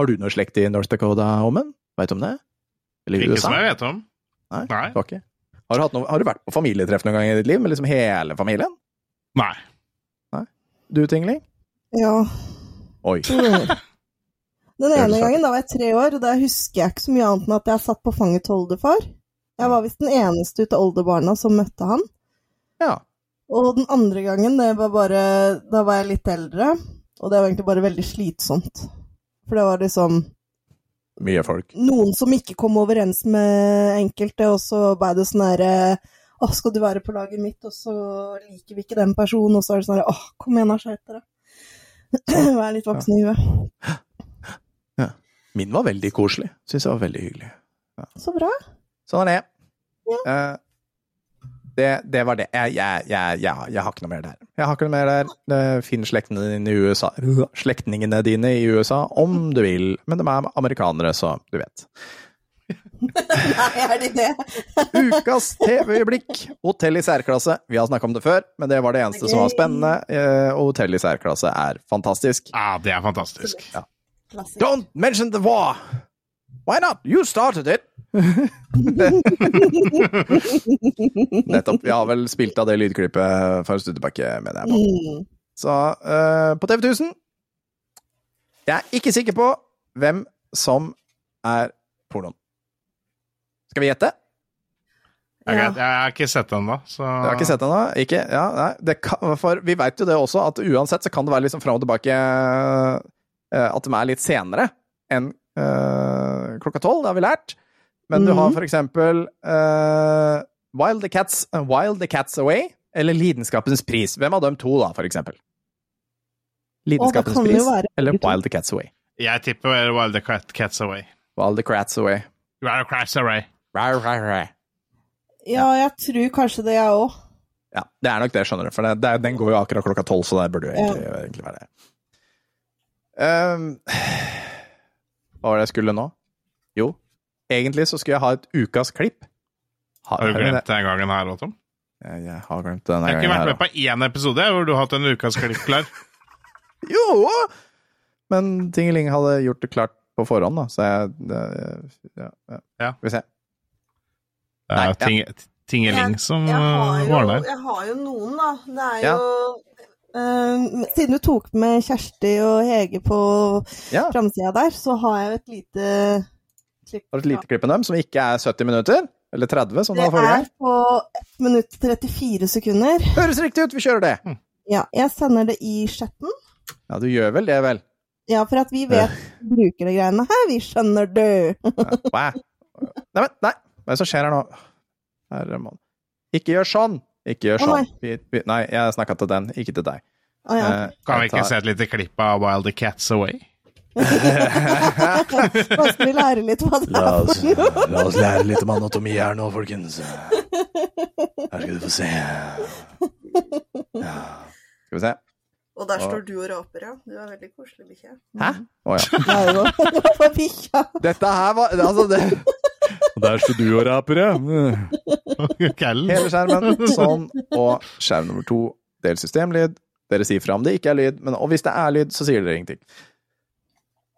Har du noe slekt i North Dakota, Ommen? Veit du om det? Eller Ikke USA? som jeg vet om. Nei. Nei. Du har, ikke. Har, du hatt noe, har du vært på familietreff noen gang i ditt liv, med liksom hele familien? Nei. Du, Tingling? Ja. Oi. Den ene gangen da var jeg tre år, og da husker jeg ikke så mye annet enn at jeg satt på fanget til oldefar. Jeg var visst den eneste ut av oldebarna som møtte han. Ja. Og den andre gangen, det var bare Da var jeg litt eldre, og det var egentlig bare veldig slitsomt. For det var liksom Mye folk. noen som ikke kom overens med enkelte, og så ble det sånn herre Å, skal du være på laget mitt, og så liker vi ikke den personen, og så er det sånn herre Å, kom igjen, da, skjerp dere. Vær litt voksen i huet. Min var veldig koselig. Syns jeg var veldig hyggelig. Så bra. Sånn er det. Eh, det, det var det. Jeg, jeg, jeg, jeg, jeg har ikke noe mer der. Jeg har ikke noe mer der. Finn slektningene dine i USA Slektningene dine i USA om du vil, men de er amerikanere, så du vet. Nei, er de det? Ukas TV-øyeblikk. Hotell i særklasse. Vi har snakka om det før, men det var det eneste som var spennende. eh, Og hotell i særklasse er fantastisk. Ja, det er fantastisk. Klassiker. Don't mention the war! Why not? You started it! Nettopp. Vi har vel spilt av det lydklippet for en stund tilbake, mener jeg. på. Mm. Så uh, på TV 1000 Jeg er ikke sikker på hvem som er pornoen. Skal vi gjette? Jeg, Ja. jeg har ikke sett den ennå, så Du har ikke sett den ennå. Ikke? Ja, nei. Det kan, for vi veit jo det også, at uansett så kan det være liksom fram og tilbake At de er litt senere enn uh, klokka tolv, det har vi lært. Men du har Mhm. for eksempel uh, Wild, the Cats, Wild the Cats Away eller Lidenskapens pris. Hvem av dem to, da, for eksempel? Lidenskapens kan pris være eller. Wild the Cats Away? Jeg tipper Wild the Cats Away. Wild the Crats Away. Wild the Cats Away. Rar, rar, rar. Ja, jeg tror kanskje det, jeg òg. Ja, det er nok det, skjønner du. For det, det, den går jo akkurat klokka tolv, så det burde jo egentlig, egentlig være det. Ehm, hva var det jeg skulle nå? Jo, egentlig så skulle jeg ha et ukas klipp. Har du glemt den gangen her òg, Tom? Jeg, jeg har glemt det denne Jeg har ikke gangen. vært her, med på én episode hvor du har hatt en ukas klipp klar. Jo! Men Tingeling hadde gjort det klart på forhånd, da, så jeg det, ja, ja. Ja. Skal vi se. Det er jo ting, Tingeling som jeg, har uh, jo, var der. jeg har jo noen, da. Det er Ja. jo eh, Siden du tok med Kjersti og Hege på Ja, framsida der, så har jeg jo et lite klipp. har du et lite klipp med dem som ikke er 70 minutter? Eller 30, som det Det var forrige er på 1 minutt 34 sekunder. Høres riktig ut, vi kjører det! Ja, jeg sender det i chatten. Ja, du gjør vel det, vel? Ja, for at vi vet bruker det greiene her. Vi skjønner det. Nei, men, nei. Hva er det som skjer her nå? Herre mann. Ikke gjør sånn! Ikke gjør sånn. sånn. nei. Nei, jeg snakka til den, ikke til deg. Oh, ja. uh, Kan vi ikke tar- se et lite klipp av Wild the Cats Away? Da skal vi lære litt hva det er for noe. la oss lære litt om anatomi her nå, folkens. Her skal du få se. Ja. Skal vi se. Og der står du og raper, ja. Du er veldig koselig bikkje. Hæ? Å ja. Ja. Dette her var Altså, det Der står du og raper, ja. Hele skjermen. Sånn. Og skjerm nummer to, del systemlyd. Dere sier fra om det ikke er lyd, men og hvis det er lyd, så sier dere ingenting.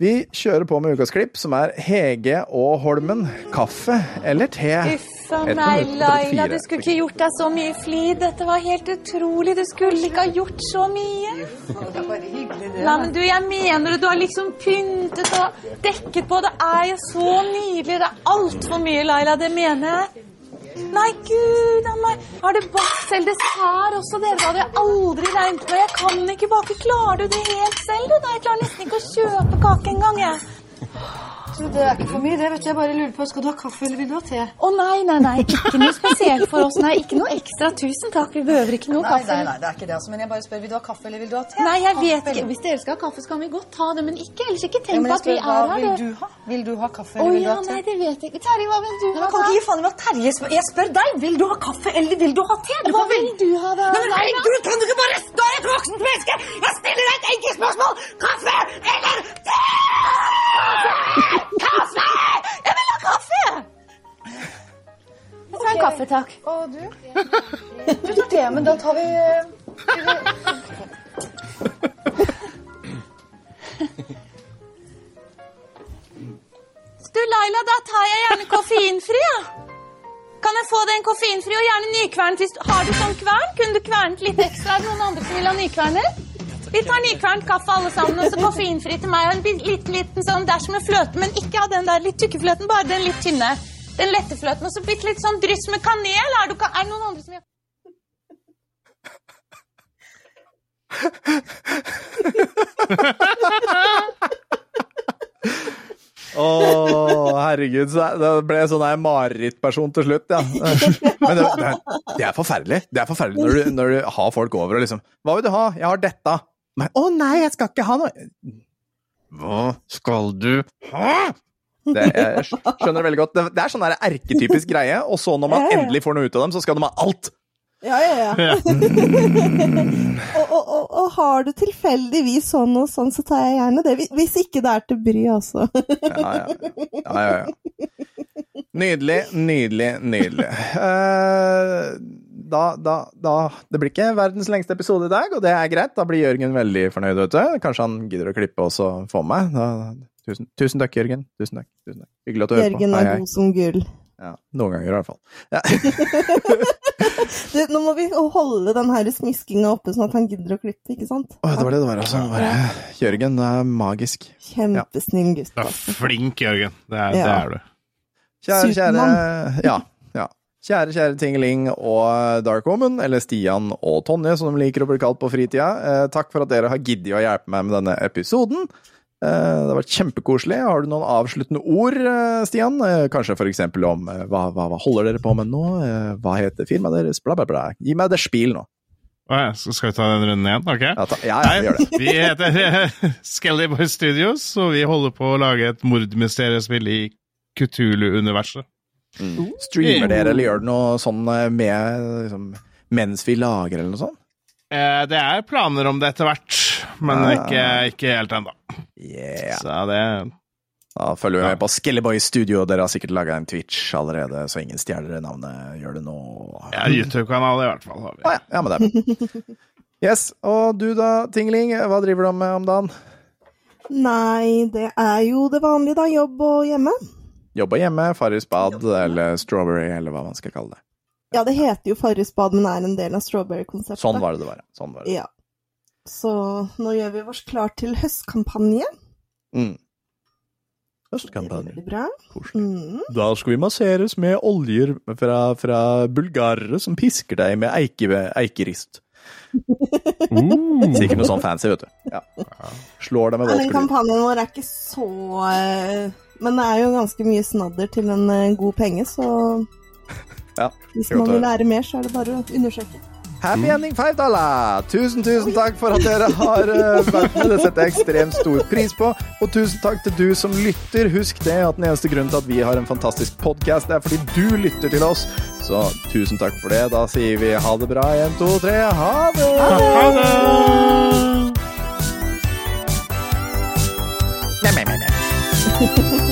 Vi kjører på med ukas klipp, som er Hege og Holmen. Kaffe eller te? Uff a meg, Laila. Du skulle ikke gjort deg så mye flid. Dette var helt utrolig. Du skulle ikke ha gjort så mye. Nei, men du, jeg mener det. Du har liksom pyntet og dekket på. Det er jo så nydelig. Det er altfor mye, Laila. Det mener jeg. Nei, gud a meg. Har det bakt selv dessert også, dere? Det hadde jeg aldri regnet med. Jeg kan ikke bake. Klarer du det helt selv, du? Nei, jeg klarer nesten ikke å kjøpe kake engang, jeg. Du, det er ikke for mye, det. vet du. Jeg bare lurer på, Skal du ha kaffe eller vil du ha te? Å nei, nei, nei. Ikke noe spesielt for oss. Nei, ikke noe ekstra. Tusen takk. Vi behøver ikke noe Nei, kaffe. nei, nei, det er ikke det. altså. Men jeg bare spør, vil du ha kaffe eller vil du ha te? Nei, jeg Kaffe vet ikke. Hvis dere skal ha kaffe, så kan vi godt ta det, men ikke, ellers ikke tenk men på at vi er her. Hva vil du ha? Vil du ha kaffe eller vil du ha te? Å ja, nei, det vet jeg ikke. Terje, hva vil du Men ha? kan ikke gi faen i hva Terje spør. Jeg spør deg! Vil du ha kaffe eller vil du ha te? Du Hva vil du ha da? Men Laila? herregud, kan du ikke bare Du er et voksent menneske! Jeg stiller deg et enkelt spørsmål! Kaffe eller te? Kaffe! Jeg vil ha kaffe! Jeg tar en kaffe, takk. Og du? Du tar det, men da tar vi eh, Du, Laila, da tar jeg gjerne koffeinfri, ja. Kan jeg få den koffeinfri og gjerne nykvernet? hvis du- Har du sånn kvern? Kunne du kvernet litt ekstra? Er det noen andre som vil ha nykverner? Vi tar nykvernet kaffe alle sammen, og så koffeinfri til meg. Og en bit- liten, liten sånn dash med fløte, men ikke av den der litt tykke fløten, bare den litt tynne. Den lette fløten, og så bitte litt sånn dryss med kanel. Er, du, er det noen andre som gjør Å, herregud. Så det ble sånn her marerittperson til slutt, ja. Men det, det, det er forferdelig. Det er forferdelig når du, når du har folk over og liksom Hva vil du ha? Jeg har dette. Men, å nei, jeg skal ikke ha noe. Hva skal du ha? Det, jeg skjønner det veldig godt. Det, det er sånn der erketypisk greie, og så når man Ja, ja. endelig får noe ut av dem, så skal de ha alt. Ja, ja, ja. og, og, og, og har du tilfeldigvis sånn og sånn, så tar jeg gjerne det. Hvis- ikke det er til bry, altså. Ja, ja, ja, ja, ja. Nydelig, nydelig, nydelig. Eh, da, da, da Det blir ikke verdens lengste episode i dag, og det er greit. Da blir Jørgen veldig fornøyd, vet du. Kanskje han gidder å klippe også for få med. Da, tusen, tusen takk, Jørgen. Tusen takk. Tusen takk. Hyggelig at du hører på. Jørgen er god som gull. Ja, noen ganger, i hvert fall. Ja. Du, nå må vi holde den her smiskinga oppe, sånn at han gidder å klippe, ikke sant? Å, det var det det var, altså. Bare, Jørgen, det er magisk. Kjempesnill gutt. Altså. flink, Jørgen. Det er, Ja. det er du. Kjære, kjære Ja. Kjære, kjære Tingeling og Dark Woman, eller Stian og Tonje, som de liker å bli kalt på fritida. Eh, takk for at dere har giddet å hjelpe meg med denne episoden. Eh, det har vært kjempekoselig. Har du noen avsluttende ord, eh, Stian? Eh, kanskje eksempel om eh, hva, hva, hva holder dere på med nå? Eh, hva heter firmaet deres? Bla, bla, bla. Gi meg det spil nå. Ja, så skal vi ta den runden igjen? Ok. Ja, ta, ja, ja vi gjør det. Vi heter Skelly Boy Studios, og vi holder på å lage et mordmysteriespill i Kutulu-universet. Streamer dere, eller gjør dere noe sånn eh, med liksom, mens vi lager, eller noe sånt? Eh, det er planer om det etter hvert, men Ah. ikke, ikke helt ennå. Yeah. Så det Da følger vi med på Skelleboy Studio. Dere har sikkert laga en Twitch allerede, så ingen stjeler navnet. Gjør det nå. ja, YouTube-kanal i hvert fall. Har vi. Å ja, ja, men det er bra. Yes, og du da, Tingling, hva driver du med om dagen? Nei, det er jo det vanlige, da. Jobb og hjemme. Jobber hjemme, Farris bad eller Strawberry, eller hva man skal kalle det. Ja, det heter jo Farris bad, men er en del av Strawberry-konseptet. Sånn var det det var. Sånn var det. Ja. Så nå gjør vi oss klar til høstkampanje. Mm. Høstkampanje. veldig bra. Mm. Da skal vi masseres med oljer fra, fra bulgarere som pisker deg med eike, eikerist. Sikkert noe sånn fancy, vet du. Ja. Slår deg med Ja, Den kampanjen vår er ikke så eh, Men det er jo ganske mye snadder til en eh, god penge, så Ja, hvis man vil lære mer, så er det bare å undersøke. Happy ending five dollar! Tusen, tusen takk for at dere har eh, vært med. Det setter jeg ekstremt stor pris på. Og tusen takk til du som lytter. Husk det at den eneste grunnen til at vi har en fantastisk podkast, er fordi du lytter til oss. Så tusen takk for det. Da sier vi ha det bra. En, to, tre. Ha det! Ha det! Nei, nei, nei, meh.